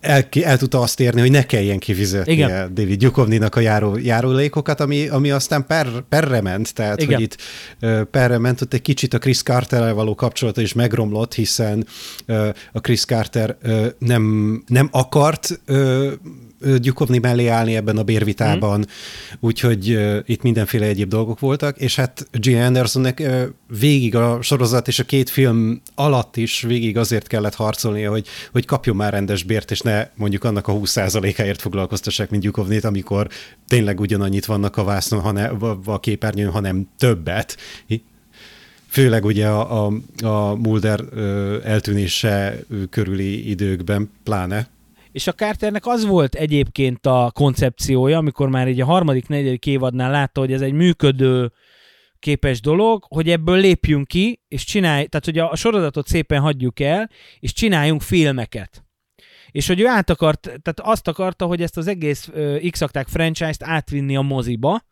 Speaker 3: el, el tudta azt érni, hogy ne kelljen kifizetni Igen. David Gyukovninak a járó, járulékokat, ami, ami aztán per, perre ment, tehát Igen. hogy itt perre ment, ott egy kicsit a Chris carter való kapcsolata is megromlott, hiszen a Chris Carter nem, nem akart Gyukovni mellé állni ebben a bérvitában, mm. úgyhogy uh, itt mindenféle egyéb dolgok voltak, és hát G. Andersonnek uh, végig a sorozat és a két film alatt is végig azért kellett harcolnia, hogy, hogy kapjon már rendes bért, és ne mondjuk annak a 20%-áért foglalkoztassák, mint Gyukovnét, amikor tényleg ugyanannyit vannak a vásznon, hanem, a képernyőn, hanem többet főleg ugye a, a, a Mulder eltűnése körüli időkben pláne.
Speaker 1: És a Carternek az volt egyébként a koncepciója, amikor már így a harmadik, negyedik évadnál látta, hogy ez egy működő képes dolog, hogy ebből lépjünk ki, és csinálj, tehát hogy a, a sorozatot szépen hagyjuk el, és csináljunk filmeket. És hogy ő át akart, tehát azt akarta, hogy ezt az egész uh, x franchise-t átvinni a moziba.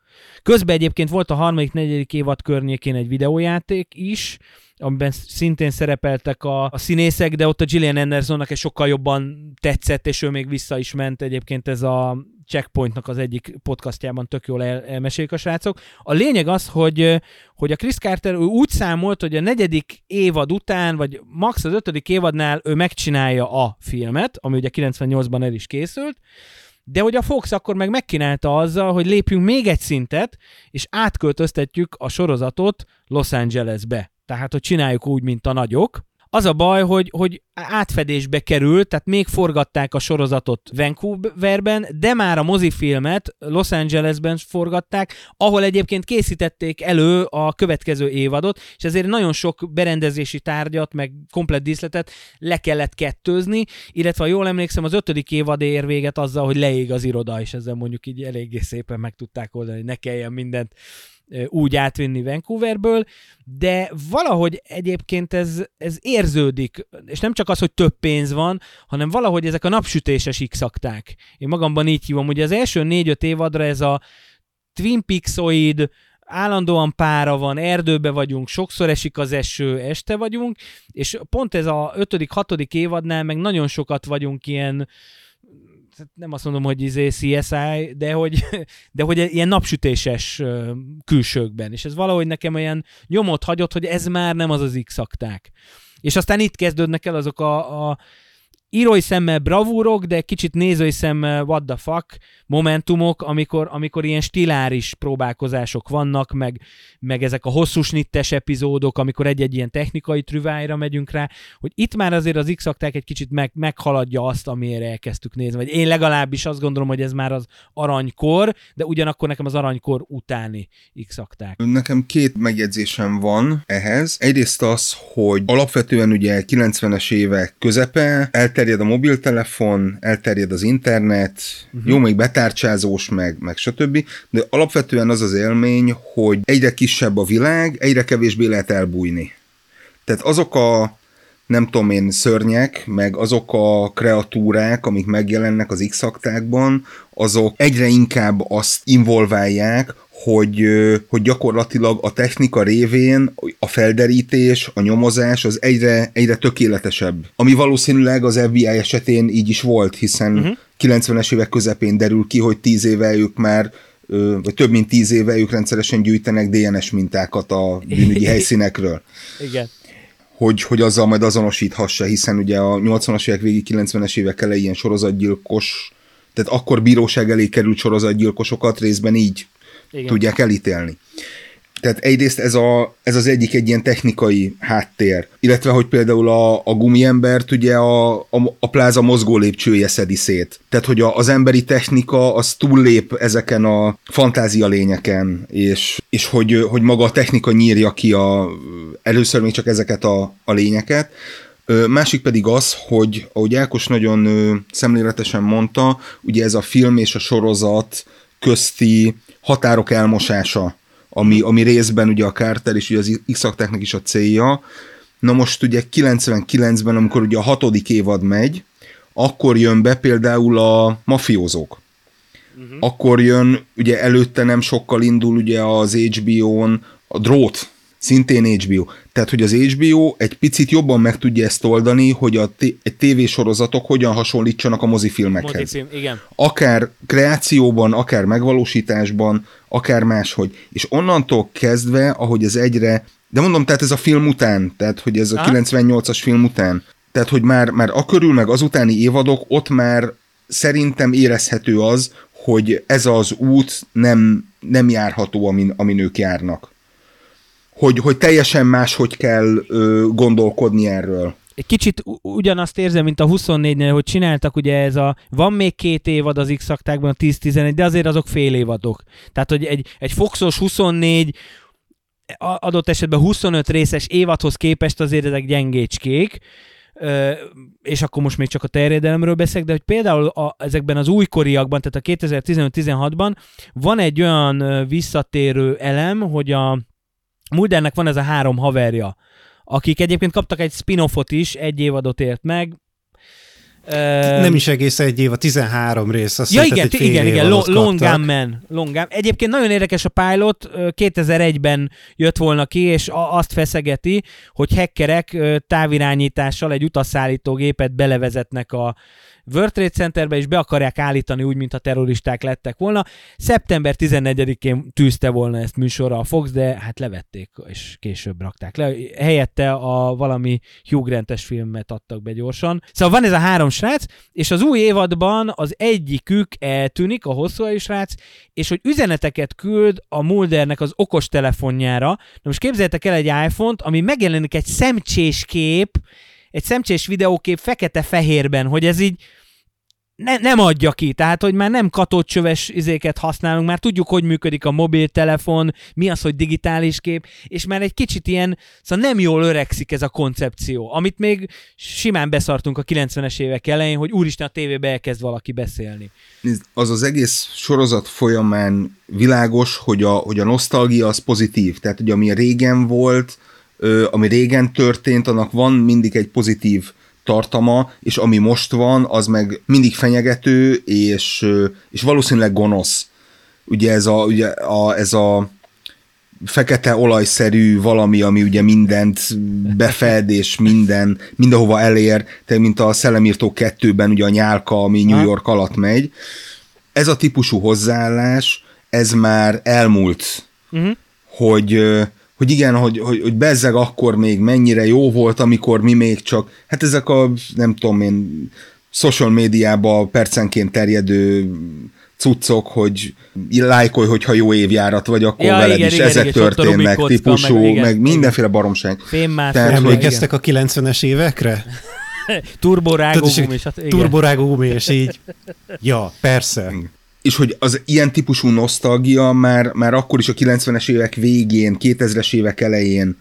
Speaker 1: Közben egyébként volt a harmadik, negyedik évad környékén egy videójáték is, amiben szintén szerepeltek a, a színészek, de ott a Gillian Andersonnak egy sokkal jobban tetszett, és ő még vissza is ment egyébként ez a Checkpointnak az egyik podcastjában tök jól el, elmesélik a srácok. A lényeg az, hogy, hogy a Chris Carter úgy számolt, hogy a negyedik évad után, vagy max az ötödik évadnál ő megcsinálja a filmet, ami ugye 98-ban el is készült, de hogy a Fox akkor meg megkínálta azzal, hogy lépjünk még egy szintet, és átköltöztetjük a sorozatot Los Angelesbe tehát hogy csináljuk úgy, mint a nagyok. Az a baj, hogy, hogy átfedésbe került, tehát még forgatták a sorozatot Vancouverben, de már a mozifilmet Los Angelesben forgatták, ahol egyébként készítették elő a következő évadot, és ezért nagyon sok berendezési tárgyat, meg komplet díszletet le kellett kettőzni, illetve ha jól emlékszem, az ötödik évad ér véget azzal, hogy leég az iroda, és ezzel mondjuk így eléggé szépen meg tudták oldani, ne kelljen mindent úgy átvinni Vancouverből, de valahogy egyébként ez, ez érződik, és nem csak az, hogy több pénz van, hanem valahogy ezek a napsütéses x Én magamban így hívom, hogy az első négy-öt évadra ez a Twin Peaksoid, állandóan pára van, erdőbe vagyunk, sokszor esik az eső, este vagyunk, és pont ez a ötödik, hatodik évadnál meg nagyon sokat vagyunk ilyen nem azt mondom, hogy izé CSI, de hogy, de hogy ilyen napsütéses külsőkben. És ez valahogy nekem olyan nyomot hagyott, hogy ez már nem az az x. És aztán itt kezdődnek el azok a, a írói szemmel bravúrok, de kicsit nézői szemmel what the fuck momentumok, amikor, amikor ilyen stiláris próbálkozások vannak, meg, meg ezek a hosszú snittes epizódok, amikor egy-egy ilyen technikai trüvájra megyünk rá, hogy itt már azért az x egy kicsit meg, meghaladja azt, amire elkezdtük nézni. Vagy én legalábbis azt gondolom, hogy ez már az aranykor, de ugyanakkor nekem az aranykor utáni x -akták.
Speaker 2: Nekem két megjegyzésem van ehhez. Egyrészt az, hogy alapvetően ugye 90-es évek közepe, elter elterjed a mobiltelefon, elterjed az internet, uh-huh. jó, még betárcsázós, meg, meg stb., de alapvetően az az élmény, hogy egyre kisebb a világ, egyre kevésbé lehet elbújni. Tehát azok a nem tudom én, szörnyek, meg azok a kreatúrák, amik megjelennek az x azok egyre inkább azt involválják, hogy, hogy gyakorlatilag a technika révén a felderítés, a nyomozás az egyre, egyre tökéletesebb. Ami valószínűleg az FBI esetén így is volt, hiszen uh-huh. Mhm. 90-es évek közepén derül ki, hogy 10 éve ők már vagy több mint tíz éve ők rendszeresen gyűjtenek DNS mintákat a bűnügyi helyszínekről.
Speaker 1: Igen.
Speaker 2: Hogy, hogy azzal majd azonosíthassa, hiszen ugye a 80-as évek végi 90-es évek elején sorozatgyilkos, tehát akkor bíróság elé került sorozatgyilkosokat részben így igen. tudják elítélni. Tehát egyrészt ez, a, ez az egyik egy ilyen technikai háttér, illetve hogy például a, a gumiembert ugye a, a, a pláza mozgó lépcsője szedi szét. Tehát, hogy a, az emberi technika az túllép ezeken a fantázia lényeken, és, és hogy, hogy maga a technika nyírja ki a, először még csak ezeket a, a lényeket, Másik pedig az, hogy ahogy Ákos nagyon szemléletesen mondta, ugye ez a film és a sorozat közti határok elmosása, ami, ami részben ugye a Carter és ugye az x is a célja. Na most ugye 99-ben, amikor ugye a hatodik évad megy, akkor jön be például a mafiózók. Uh-huh. Akkor jön, ugye előtte nem sokkal indul ugye az HBO-n a Drót Szintén HBO. Tehát, hogy az HBO egy picit jobban meg tudja ezt oldani, hogy a t- egy tévésorozatok hogyan hasonlítsanak a mozifilmekhez.
Speaker 1: Mozifilm, igen.
Speaker 2: Akár kreációban, akár megvalósításban, akár máshogy. És onnantól kezdve, ahogy ez egyre, de mondom, tehát ez a film után, tehát hogy ez a Aha. 98-as film után, tehát hogy már, már a körül, meg az utáni évadok, ott már szerintem érezhető az, hogy ez az út nem, nem járható, amin, amin ők járnak hogy, hogy teljesen más, hogy kell ö, gondolkodni erről.
Speaker 1: Egy kicsit ugyanazt érzem, mint a 24-nél, hogy csináltak ugye ez a, van még két évad az x a 10-11, de azért azok fél évadok. Tehát, hogy egy, egy Foxos 24, adott esetben 25 részes évadhoz képest azért ezek gyengécskék, és akkor most még csak a terjedelemről beszélek, de hogy például a, ezekben az újkoriakban, tehát a 2015-16-ban van egy olyan visszatérő elem, hogy a Muldernek van ez a három haverja, akik egyébként kaptak egy spin-offot is, egy évadot ért meg,
Speaker 3: nem is egész egy év, a 13 rész. Azt
Speaker 1: ja, igen, igen, igen, Long Man. Long Egyébként nagyon érdekes a pilot, 2001-ben jött volna ki, és azt feszegeti, hogy hackerek távirányítással egy utasszállító gépet belevezetnek a World Trade Centerbe, és be akarják állítani úgy, mintha terroristák lettek volna. Szeptember 14-én tűzte volna ezt műsorra a Fox, de hát levették, és később rakták le. Helyette a valami Hugh Grant-es filmet adtak be gyorsan. Szóval van ez a három srác, és az új évadban az egyikük eltűnik, a hosszú srác, és hogy üzeneteket küld a Muldernek az okos telefonjára. Na most képzeljétek el egy iPhone-t, ami megjelenik egy szemcsés kép, egy szemcsés videókép fekete-fehérben, hogy ez így ne, nem adja ki, tehát hogy már nem katócsöves izéket használunk, már tudjuk, hogy működik a mobiltelefon, mi az, hogy digitális kép, és már egy kicsit ilyen, szóval nem jól öregszik ez a koncepció, amit még simán beszartunk a 90-es évek elején, hogy úristen a tévébe elkezd valaki beszélni.
Speaker 2: Az az egész sorozat folyamán világos, hogy a, hogy a nosztalgia az pozitív, tehát hogy ami régen volt, ami régen történt, annak van mindig egy pozitív tartama, és ami most van, az meg mindig fenyegető, és, és valószínűleg gonosz. Ugye ez a, ugye a, ez a fekete olajszerű valami, ami ugye mindent befed, és minden, mindenhova elér, te mint a Szellemírtó kettőben ugye a nyálka, ami New York alatt megy. Ez a típusú hozzáállás, ez már elmúlt, uh-huh. hogy hogy igen, hogy, hogy, hogy bezzeg akkor még mennyire jó volt, amikor mi még csak, hát ezek a, nem tudom én, social médiába percenként terjedő cuccok, hogy lájkolj, hogyha jó évjárat vagy, akkor ja, veled igen, is igen, ezek igen, történnek, típusú, meg, igen, meg mindenféle baromság.
Speaker 3: Tehát, Emlékeztek a 90-es évekre?
Speaker 1: Turborágó gumi,
Speaker 3: Turborágó gumi, és így, ja, persze
Speaker 2: és hogy az ilyen típusú nosztalgia már, már akkor is a 90-es évek végén, 2000-es évek elején,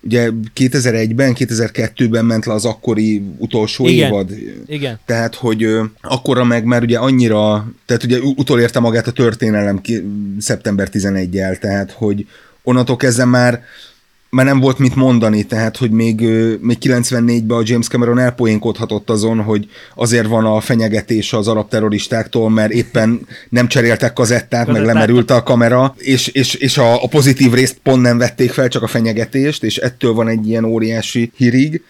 Speaker 2: ugye 2001-ben, 2002-ben ment le az akkori utolsó
Speaker 1: Igen.
Speaker 2: évad.
Speaker 1: Igen.
Speaker 2: Tehát, hogy akkora meg már ugye annyira, tehát ugye utolérte magát a történelem ki, szeptember 11-jel, tehát, hogy onnantól kezdve már már nem volt mit mondani, tehát hogy még, még 94-ben a James Cameron elpoénkodhatott azon, hogy azért van a fenyegetés az arab terroristáktól, mert éppen nem cseréltek kazettát, meg lemerült a kamera, és, és, és a, a pozitív részt pont nem vették fel, csak a fenyegetést, és ettől van egy ilyen óriási hírig.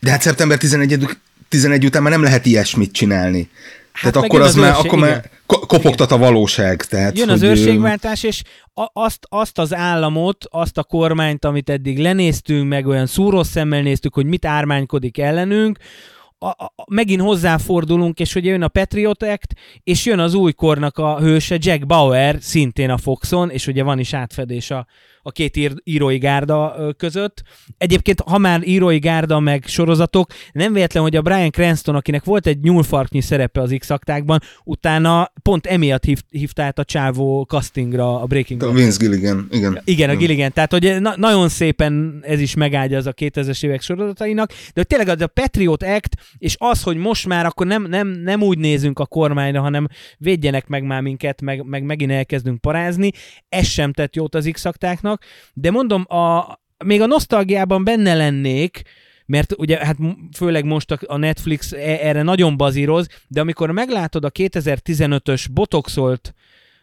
Speaker 2: De hát szeptember 11, 11 után már nem lehet ilyesmit csinálni. Hát tehát akkor az, az már, akkor már kopogtat a valóság. Tehát,
Speaker 1: jön az hogy őrségváltás, és azt, azt az államot, azt a kormányt, amit eddig lenéztünk, meg olyan szúrós szemmel néztük, hogy mit ármánykodik ellenünk, a, a, megint hozzáfordulunk, és hogy jön a Patriot Act, és jön az új kornak a hőse, Jack Bauer, szintén a Foxon, és ugye van is átfedés a, a két ír, írói gárda között. Egyébként, ha már írói gárda meg sorozatok, nem véletlen, hogy a Brian Cranston, akinek volt egy nyúlfarknyi szerepe az x utána pont emiatt hív, hívta át a csávó castingra a Breaking
Speaker 2: A
Speaker 1: Bad.
Speaker 2: Vince Gilligan, igen.
Speaker 1: Igen, a Gilligan. Tehát, hogy na- nagyon szépen ez is megáldja az a 2000-es évek sorozatainak, de hogy tényleg az a Patriot Act, és az, hogy most már akkor nem, nem, nem úgy nézünk a kormányra, hanem védjenek meg már minket, meg, meg megint elkezdünk parázni, ez sem tett jót az x de mondom, a, még a nosztalgiában benne lennék, mert ugye hát főleg most a- Netflix e- erre nagyon bazíroz, de amikor meglátod a 2015-ös botoxolt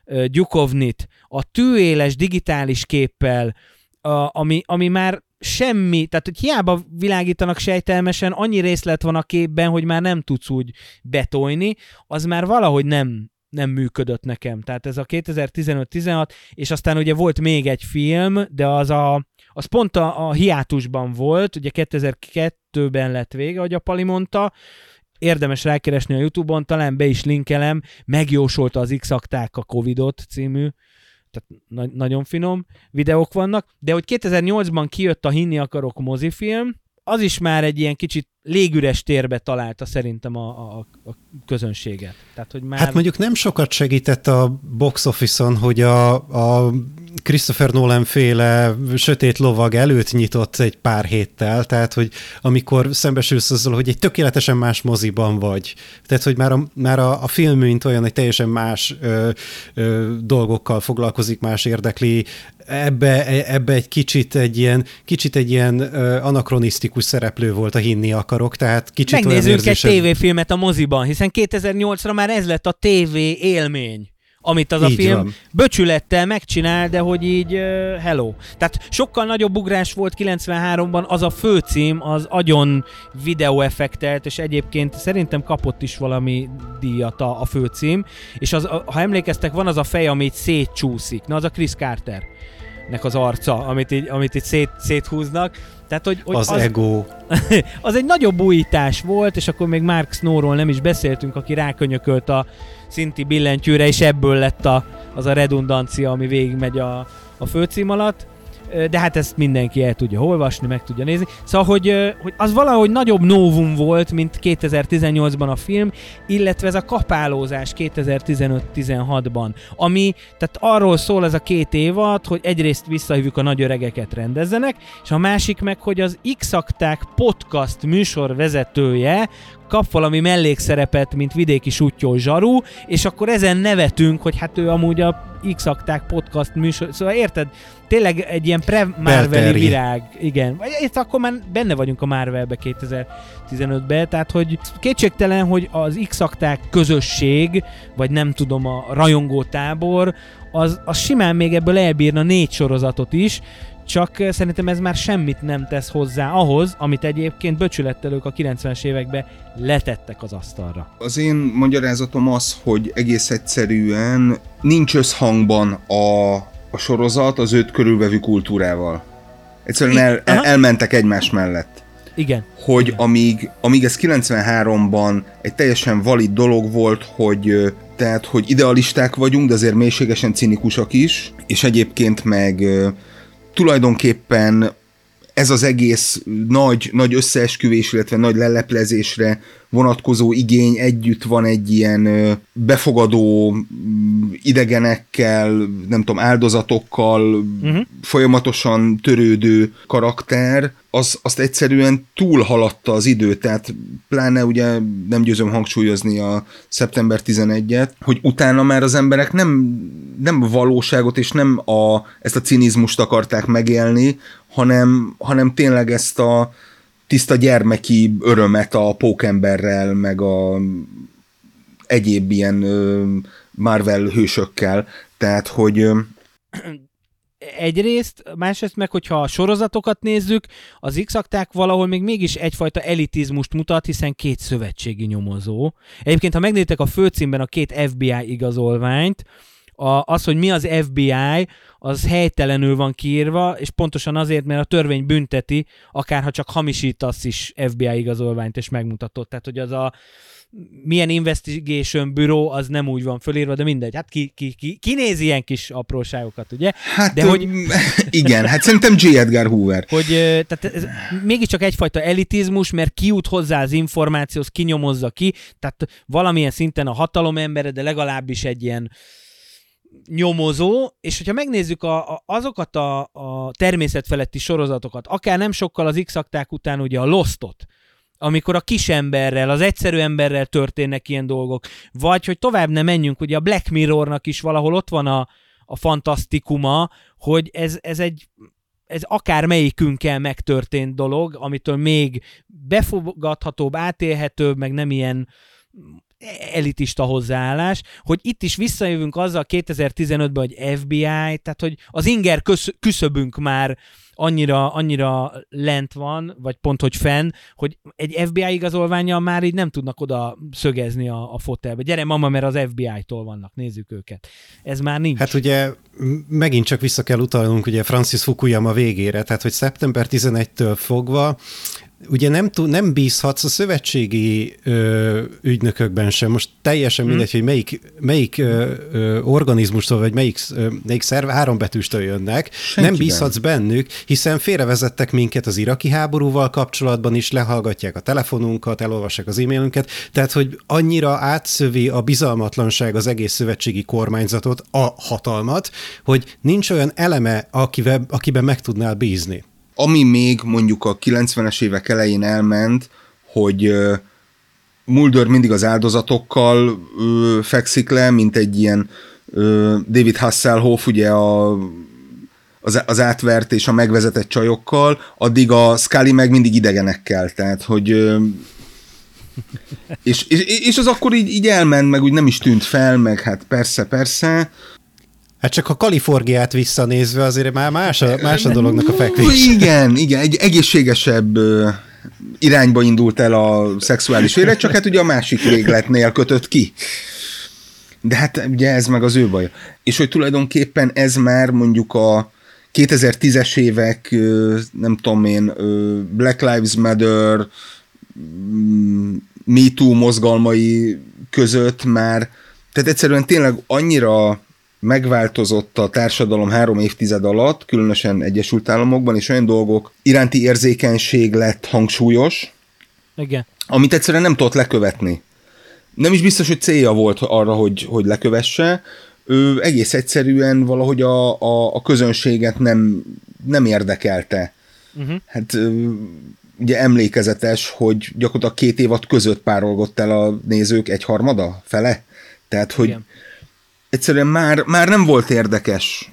Speaker 1: uh, Gyukovnit a tűéles digitális képpel, a, ami, ami már semmi, tehát hogy hiába világítanak sejtelmesen, annyi részlet van a képben, hogy már nem tudsz úgy betolni, az már valahogy nem, nem működött nekem. Tehát ez a 2015-16, és aztán ugye volt még egy film, de az a az pont a, a hiátusban volt, ugye 2002-ben lett vége, ahogy a Pali mondta, érdemes rákeresni a Youtube-on, talán be is linkelem, megjósolta az x a Covidot című, tehát na- nagyon finom videók vannak, de hogy 2008-ban kijött a Hinni akarok mozifilm, az is már egy ilyen kicsit légüres térbe találta szerintem a, a, a közönséget. Tehát, hogy már...
Speaker 3: Hát mondjuk nem sokat segített a box office-on, hogy a, a Christopher Nolan féle sötét lovag előtt nyitott egy pár héttel, tehát hogy amikor szembesülsz azzal, hogy egy tökéletesen más moziban vagy, tehát hogy már a, már a, a film, mint olyan, egy teljesen más ö, ö, dolgokkal foglalkozik, más érdekli, ebbe, ebbe egy kicsit egy ilyen, kicsit egy ilyen anakronisztikus szereplő volt a hinni akarok, tehát kicsit olyan
Speaker 1: Megnézzünk egy
Speaker 3: érzésed-
Speaker 1: tévéfilmet a moziban, hiszen 2008-ra már ez lett a TV élmény amit az a
Speaker 3: Így
Speaker 1: film
Speaker 3: van.
Speaker 1: böcsülettel megcsinál, de hogy így uh, hello. Tehát sokkal nagyobb ugrás volt 93-ban, az a főcím, az agyon videóeffektelt, és egyébként szerintem kapott is valami díjat a, a főcím, és az, a- ha emlékeztek, van az a fej, ami így szétcsúszik, na az a Chris Carter nek az arca, amit így, amit így szét, széthúznak. Tehát, hogy, hogy
Speaker 3: az,
Speaker 1: az,
Speaker 3: ego.
Speaker 1: az egy nagyobb újítás volt, és akkor még Mark Snowról nem is beszéltünk, aki rákönyökölt a szinti billentyűre, és ebből lett a, az a redundancia, ami végigmegy a, a főcím alatt. De hát ezt mindenki el tudja olvasni, meg tudja nézni. Szóval, hogy, hogy az valahogy nagyobb novum volt, mint 2018-ban a film, illetve ez a kapálózás 2015-16-ban, ami, tehát arról szól ez a két évad, hogy egyrészt visszahívjuk a nagy öregeket rendezzenek, és a másik meg, hogy az x podcast műsor vezetője kap valami mellékszerepet, mint vidéki sutyó zsaru, és akkor ezen nevetünk, hogy hát ő amúgy a x podcast műsor, szóval érted? Tényleg egy ilyen pre-Marveli virág, igen. Itt akkor már benne vagyunk a Marvelbe 2015-ben, tehát hogy kétségtelen, hogy az x közösség, vagy nem tudom, a rajongó tábor, az, az simán még ebből elbírna négy sorozatot is, csak eh, szerintem ez már semmit nem tesz hozzá ahhoz, amit egyébként böcsülettel ők a 90-es években letettek az asztalra.
Speaker 2: Az én magyarázatom az, hogy egész egyszerűen nincs összhangban a, a sorozat az őt körülvevő kultúrával. Egyszerűen el, el, elmentek egymás mellett.
Speaker 1: Igen.
Speaker 2: hogy
Speaker 1: Igen.
Speaker 2: amíg, amíg ez 93-ban egy teljesen valid dolog volt, hogy tehát, hogy idealisták vagyunk, de azért mélységesen cinikusak is, és egyébként meg tulajdonképpen ez az egész nagy, nagy összeesküvés, illetve nagy leleplezésre vonatkozó igény együtt van egy ilyen befogadó mm, idegenekkel, nem tudom, áldozatokkal, uh-huh. folyamatosan törődő karakter, az, azt egyszerűen túlhaladta az idő, tehát pláne ugye nem győzöm hangsúlyozni a szeptember 11-et, hogy utána már az emberek nem, nem valóságot és nem a, ezt a cinizmust akarták megélni, hanem, hanem tényleg ezt a tiszta gyermeki örömet a pókemberrel, meg a egyéb ilyen Marvel hősökkel. Tehát, hogy
Speaker 1: egyrészt, másrészt meg, hogyha a sorozatokat nézzük, az x valahol még mégis egyfajta elitizmust mutat, hiszen két szövetségi nyomozó. Egyébként, ha megnézitek a főcímben a két FBI igazolványt, a, az, hogy mi az FBI, az helytelenül van kiírva, és pontosan azért, mert a törvény bünteti, akárha csak hamisítasz is FBI igazolványt, és megmutatod. Tehát, hogy az a milyen investigation büro, az nem úgy van fölírva, de mindegy. Hát ki, ki, ki, ki néz ilyen kis apróságokat, ugye?
Speaker 2: Hát,
Speaker 1: de hogy,
Speaker 2: igen, hát szerintem J. Edgar Hoover.
Speaker 1: hogy tehát ez mégiscsak egyfajta elitizmus, mert ki jut hozzá az információhoz, kinyomozza ki, tehát valamilyen szinten a hatalom embere, de legalábbis egy ilyen nyomozó, és hogyha megnézzük a, a, azokat a, a természetfeletti sorozatokat, akár nem sokkal az x után ugye a Lostot, amikor a kisemberrel, az egyszerű emberrel történnek ilyen dolgok, vagy hogy tovább ne menjünk, ugye a Black Mirrornak is valahol ott van a, a fantasztikuma, hogy ez, ez egy ez akár melyikünkkel megtörtént dolog, amitől még befogadhatóbb, átélhetőbb, meg nem ilyen elitista hozzáállás, hogy itt is visszajövünk azzal 2015-ben, hogy FBI, tehát hogy az inger kösz- küszöbünk már annyira, annyira lent van, vagy pont, hogy fenn, hogy egy FBI igazolványjal már így nem tudnak oda szögezni a, a fotelbe. Gyere mama, mert az FBI-tól vannak, nézzük őket. Ez már nincs.
Speaker 3: Hát ugye megint csak vissza kell utalnunk ugye Francis Fukuyama végére, tehát hogy szeptember 11-től fogva ugye nem, nem bízhatsz a szövetségi ö, ügynökökben sem. Most teljesen
Speaker 1: Hmm.
Speaker 3: mindegy, hogy melyik, melyik ö, ö, organizmustól, vagy melyik, ö, melyik szerv három betűstől jönnek.
Speaker 2: Senkiben.
Speaker 3: Nem bízhatsz bennük, hiszen félrevezettek minket az iraki háborúval kapcsolatban is, lehallgatják a telefonunkat, elolvassák az e-mailünket, tehát hogy annyira átszövi a bizalmatlanság az egész szövetségi kormányzatot, a hatalmat, hogy nincs olyan eleme, akivel, akiben meg tudnál bízni.
Speaker 2: Ami még mondjuk a 90-es évek elején elment, hogy Mulder mindig az áldozatokkal fekszik le, mint egy ilyen David Hasselhoff, ugye a, az, az átvert és a megvezetett csajokkal, addig a Scully meg mindig idegenekkel, tehát hogy és, és, és az akkor így, így elment, meg úgy nem is tűnt fel, meg hát persze, persze,
Speaker 3: Hát csak a Kaliforniát visszanézve azért már más a, más a dolognak a fekvés.
Speaker 2: Igen, igen, egy egészségesebb irányba indult el a szexuális élet, csak hát ugye a másik végletnél kötött ki. De hát ugye ez meg az ő baj. És hogy tulajdonképpen ez már mondjuk a 2010-es évek, nem tudom én, Black Lives Matter, mm, MeToo mozgalmai között már, tehát egyszerűen tényleg annyira megváltozott a társadalom három évtized alatt, különösen Egyesült Államokban, és olyan dolgok iránti érzékenység lett hangsúlyos,
Speaker 1: Igen.
Speaker 2: amit egyszerűen nem tudott lekövetni. Nem is biztos, hogy célja volt arra, hogy, hogy lekövesse, ő egész egyszerűen valahogy a, a, a közönséget nem, nem érdekelte.
Speaker 1: Uh-huh.
Speaker 2: Hát ugye emlékezetes, hogy gyakorlatilag két évad között párolgott el a nézők egy harmada fele. Tehát, hogy
Speaker 1: Igen.
Speaker 2: Egyszerűen már, már nem volt érdekes.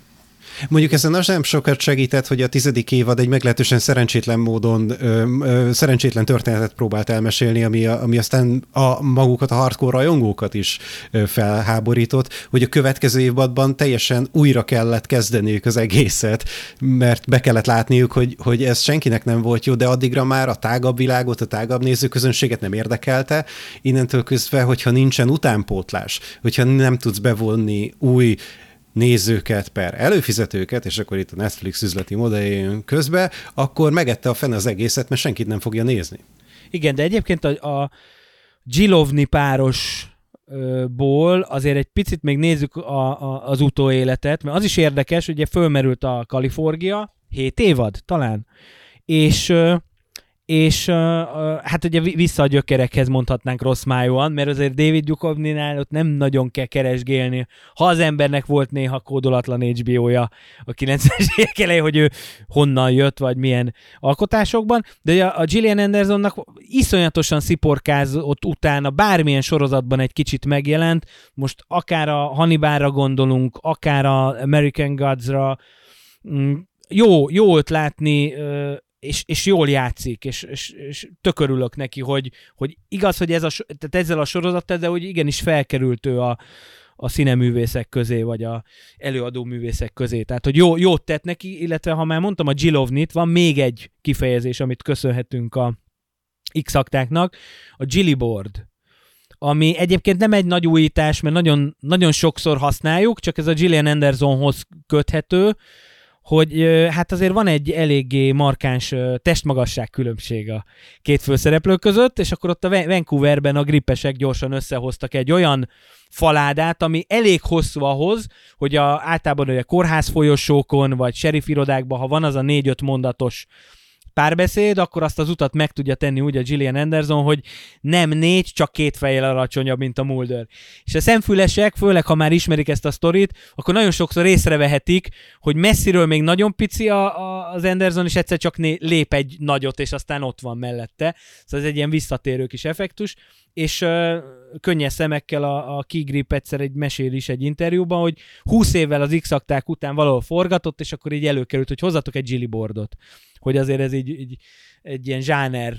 Speaker 3: Mondjuk ezen az nem sokat segített, hogy a tizedik évad egy meglehetősen szerencsétlen módon, ö, ö, szerencsétlen történetet próbált elmesélni, ami, a, ami aztán a magukat, a hardcore rajongókat is ö, felháborított, hogy a következő évadban teljesen újra kellett kezdeniük az egészet, mert be kellett látniuk, hogy, hogy ez senkinek nem volt jó, de addigra már a tágabb világot, a tágabb nézőközönséget nem érdekelte, innentől közve, hogyha nincsen utánpótlás, hogyha nem tudsz bevonni új nézőket per előfizetőket, és akkor itt a Netflix üzleti modelljén közbe, akkor megette a fene az egészet, mert senkit nem fogja nézni.
Speaker 1: Igen, de egyébként a, a Gilovni páros ból azért egy picit még nézzük a, a, az utóéletet, mert az is érdekes, ugye fölmerült a Kalifornia, 7 évad talán, és és uh, hát ugye vi- vissza a gyökerekhez mondhatnánk rossz májóan, mert azért David Duchovnynál ott nem nagyon kell keresgélni. Ha az embernek volt néha kódolatlan HBO-ja a 90-es évek elején, hogy ő honnan jött, vagy milyen alkotásokban, de ugye a Gillian Andersonnak iszonyatosan sziporkázott utána bármilyen sorozatban egy kicsit megjelent, most akár a Hannibalra gondolunk, akár a American Gods-ra, mm, jó, jó őt látni, és, és jól játszik, és, és, és tökörülök neki, hogy, hogy igaz, hogy ez a, tehát ezzel a sorozattal, de hogy igenis felkerült ő a, a színeművészek közé, vagy a előadó művészek közé. Tehát, hogy jó, jót tett neki, illetve ha már mondtam a Gilovnit, van még egy kifejezés, amit köszönhetünk a x aktáknak, a Gilliboard ami egyébként nem egy nagy újítás, mert nagyon, nagyon sokszor használjuk, csak ez a Gillian Andersonhoz köthető, hogy hát azért van egy eléggé markáns testmagasság különbség a két főszereplő között, és akkor ott a Van- Vancouverben a grippesek gyorsan összehoztak egy olyan faládát, ami elég hosszú ahhoz, hogy a, általában ugye kórház folyosókon, vagy sheriff irodákban, ha van az a négy-öt mondatos párbeszéd, akkor azt az utat meg tudja tenni úgy a Gillian Anderson, hogy nem négy, csak két fejjel alacsonyabb, mint a Mulder. És a szemfülesek, főleg ha már ismerik ezt a sztorit, akkor nagyon sokszor észrevehetik, hogy messziről még nagyon pici a, a, az Anderson, és egyszer csak né, lép egy nagyot, és aztán ott van mellette. Szóval ez egy ilyen visszatérő kis effektus, és uh, könnyes szemekkel a, a Key Grip egyszer egy mesél is egy interjúban, hogy 20 évvel az x után valahol forgatott, és akkor így előkerült, hogy hozzatok egy Gilly boardot hogy azért ez így, így egy ilyen zsáner,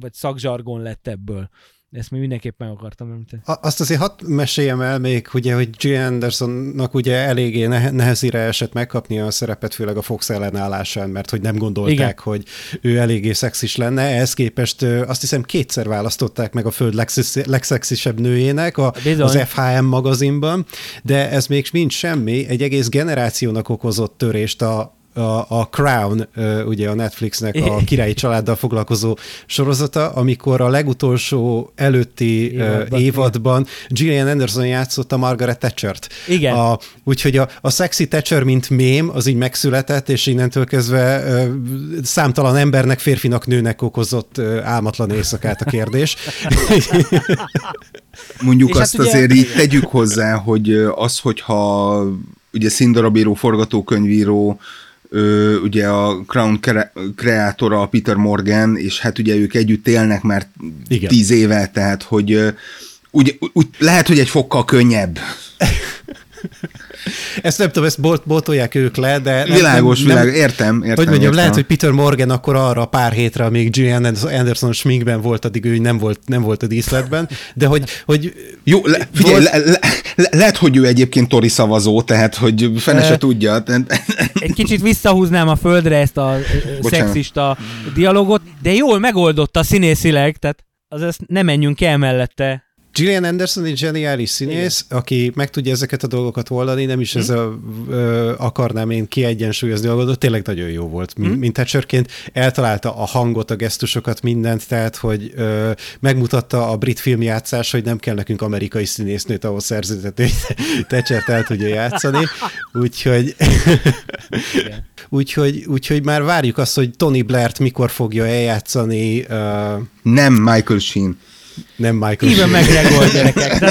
Speaker 1: vagy szakzsargon lett ebből. Ezt még mindenképp meg akartam említeni.
Speaker 3: Azt azért hadd meséljem el még, ugye, hogy Gillian Andersonnak ugye eléggé nehe- nehezére esett megkapni a szerepet, főleg a Fox ellenállásán, mert hogy nem gondolták,
Speaker 1: Igen.
Speaker 3: Hogy ő eléggé szexis lenne. Ehhez képest azt hiszem kétszer választották meg a föld legszexi- legszexisebb nőjének a,
Speaker 1: Bizony.
Speaker 3: az FHM magazinban, de ez még mind semmi. Egy egész generációnak okozott törést a a, a Crown, ugye a Netflixnek a királyi családdal foglalkozó sorozata, amikor a legutolsó előtti évadban,
Speaker 1: Évadban,
Speaker 3: Gillian Anderson játszotta Margaret Thatchert.
Speaker 1: Igen.
Speaker 3: A, úgyhogy a, a sexy Thatcher, mint mém, az így megszületett, és innentől kezdve számtalan embernek, férfinak, nőnek okozott álmatlan éjszakát a kérdés.
Speaker 2: Mondjuk
Speaker 1: És
Speaker 2: azt
Speaker 1: hát ugye-
Speaker 2: azért így tegyük hozzá, hogy az, hogyha ugye színdarabíró, forgatókönyvíró, ö, ugye a Crown kre- kreátora Peter Morgan, és hát ugye ők együtt élnek már
Speaker 3: Igen.
Speaker 2: tíz éve, tehát hogy ö, úgy, úgy, lehet, hogy egy fokkal könnyebb.
Speaker 3: Ezt nem tudom, ezt bot, botolják ők le, de... Nem,
Speaker 2: Világos,
Speaker 3: nem,
Speaker 2: világos, értem, értem.
Speaker 3: Hogy mondjam,
Speaker 2: értem.
Speaker 3: lehet, hogy Peter Morgan akkor arra a pár hétre, amíg Gillian Anderson sminkben volt, addig ő nem volt, nem volt a díszletben, de hogy, hogy
Speaker 2: Jó, le, figyelj,
Speaker 3: Volt-
Speaker 2: le, le, le, lehet, hogy ő egyébként Tori szavazó, tehát hogy fene se tudja.
Speaker 1: Egy kicsit visszahúznám a földre ezt a
Speaker 2: Bocsánat.
Speaker 1: szexista dialogot, de jól megoldotta színészileg, tehát az ezt nem menjünk el mellette.
Speaker 3: Gillian Anderson egy zseniális színész, Igen. aki meg tudja ezeket a dolgokat oldani, nem is ez a, ö, akarnám én kiegyensúlyozni a dolgot, tényleg nagyon jó volt, mint, mint Thatcherként. Eltalálta a hangot, a gesztusokat, mindent, tehát, hogy ö, megmutatta a brit filmjátszás, hogy nem kell nekünk amerikai színésznőt ahhoz szerződtetni, hogy Thatchert el tudja játszani. Úgyhogy, úgyhogy, úgyhogy már várjuk azt, hogy Tony Blair-t mikor fogja eljátszani, ö,
Speaker 2: nem Michael Sheen.
Speaker 3: Nem Michael
Speaker 1: Even. McGregor gyerekek.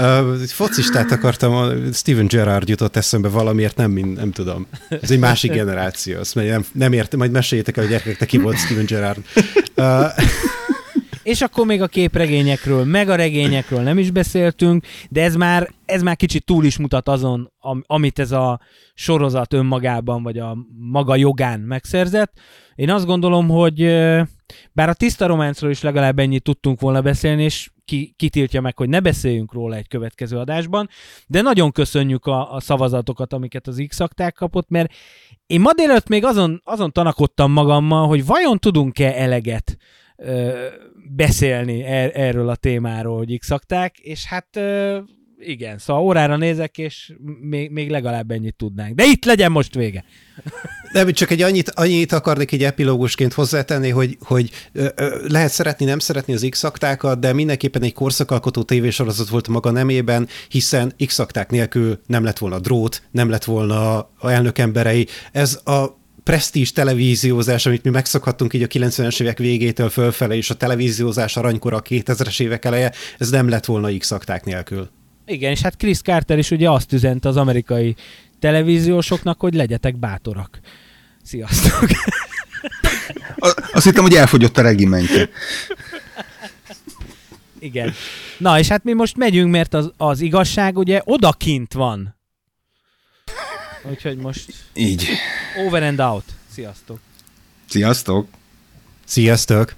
Speaker 1: De
Speaker 3: Uh, focistát akartam, Steven Gerrard jutott eszembe valamiért, nem, nem tudom. Ez egy másik generáció, azt mondja, nem, nem értem, majd meséljétek el a gyerekeknek, ki volt Steven Gerrard. Uh,
Speaker 1: És akkor még a képregényekről, meg a regényekről nem is beszéltünk, de ez már, ez már kicsit túl is mutat azon, am- amit ez a sorozat önmagában, vagy a maga jogán megszerzett. Én azt gondolom, hogy bár a tiszta románcról is legalább ennyit tudtunk volna beszélni, és ki, kitiltja meg, hogy ne beszéljünk róla egy következő adásban, de nagyon köszönjük a, a szavazatokat, amiket az x kapott, mert én ma délelőtt még azon, azon tanakodtam magammal, hogy vajon tudunk-e eleget beszélni er, erről a témáról, hogy x és hát ö, igen, szóval órára nézek, és még, még legalább ennyit tudnánk. De itt legyen most vége.
Speaker 3: Nem, csak egy annyit, annyit akarnék egy epilógusként hozzátenni, hogy, hogy lehet szeretni, nem szeretni az x de mindenképpen egy korszakalkotó tévésorozat volt maga nemében, hiszen x nélkül nem lett volna drót, nem lett volna a elnök emberei. Ez a presztízs televíziózás, amit mi megszokhattunk így a 90-es évek végétől fölfele, és a televíziózás aranykora a 2000-es évek eleje, ez nem lett volna x nélkül.
Speaker 1: Igen, és hát Chris Carter is ugye azt üzente az amerikai televíziósoknak, hogy legyetek bátorak. Sziasztok!
Speaker 2: Azt hittem, hogy elfogyott a regimentje.
Speaker 1: Igen. Na, és hát mi most megyünk, mert az, az igazság ugye odakint van. Úgyhogy most
Speaker 2: Így.
Speaker 1: over and out. Sziasztok!
Speaker 2: Sziasztok!
Speaker 3: Sziasztok!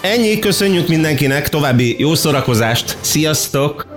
Speaker 5: Ennyi, köszönjük mindenkinek, további jó szórakozást, sziasztok!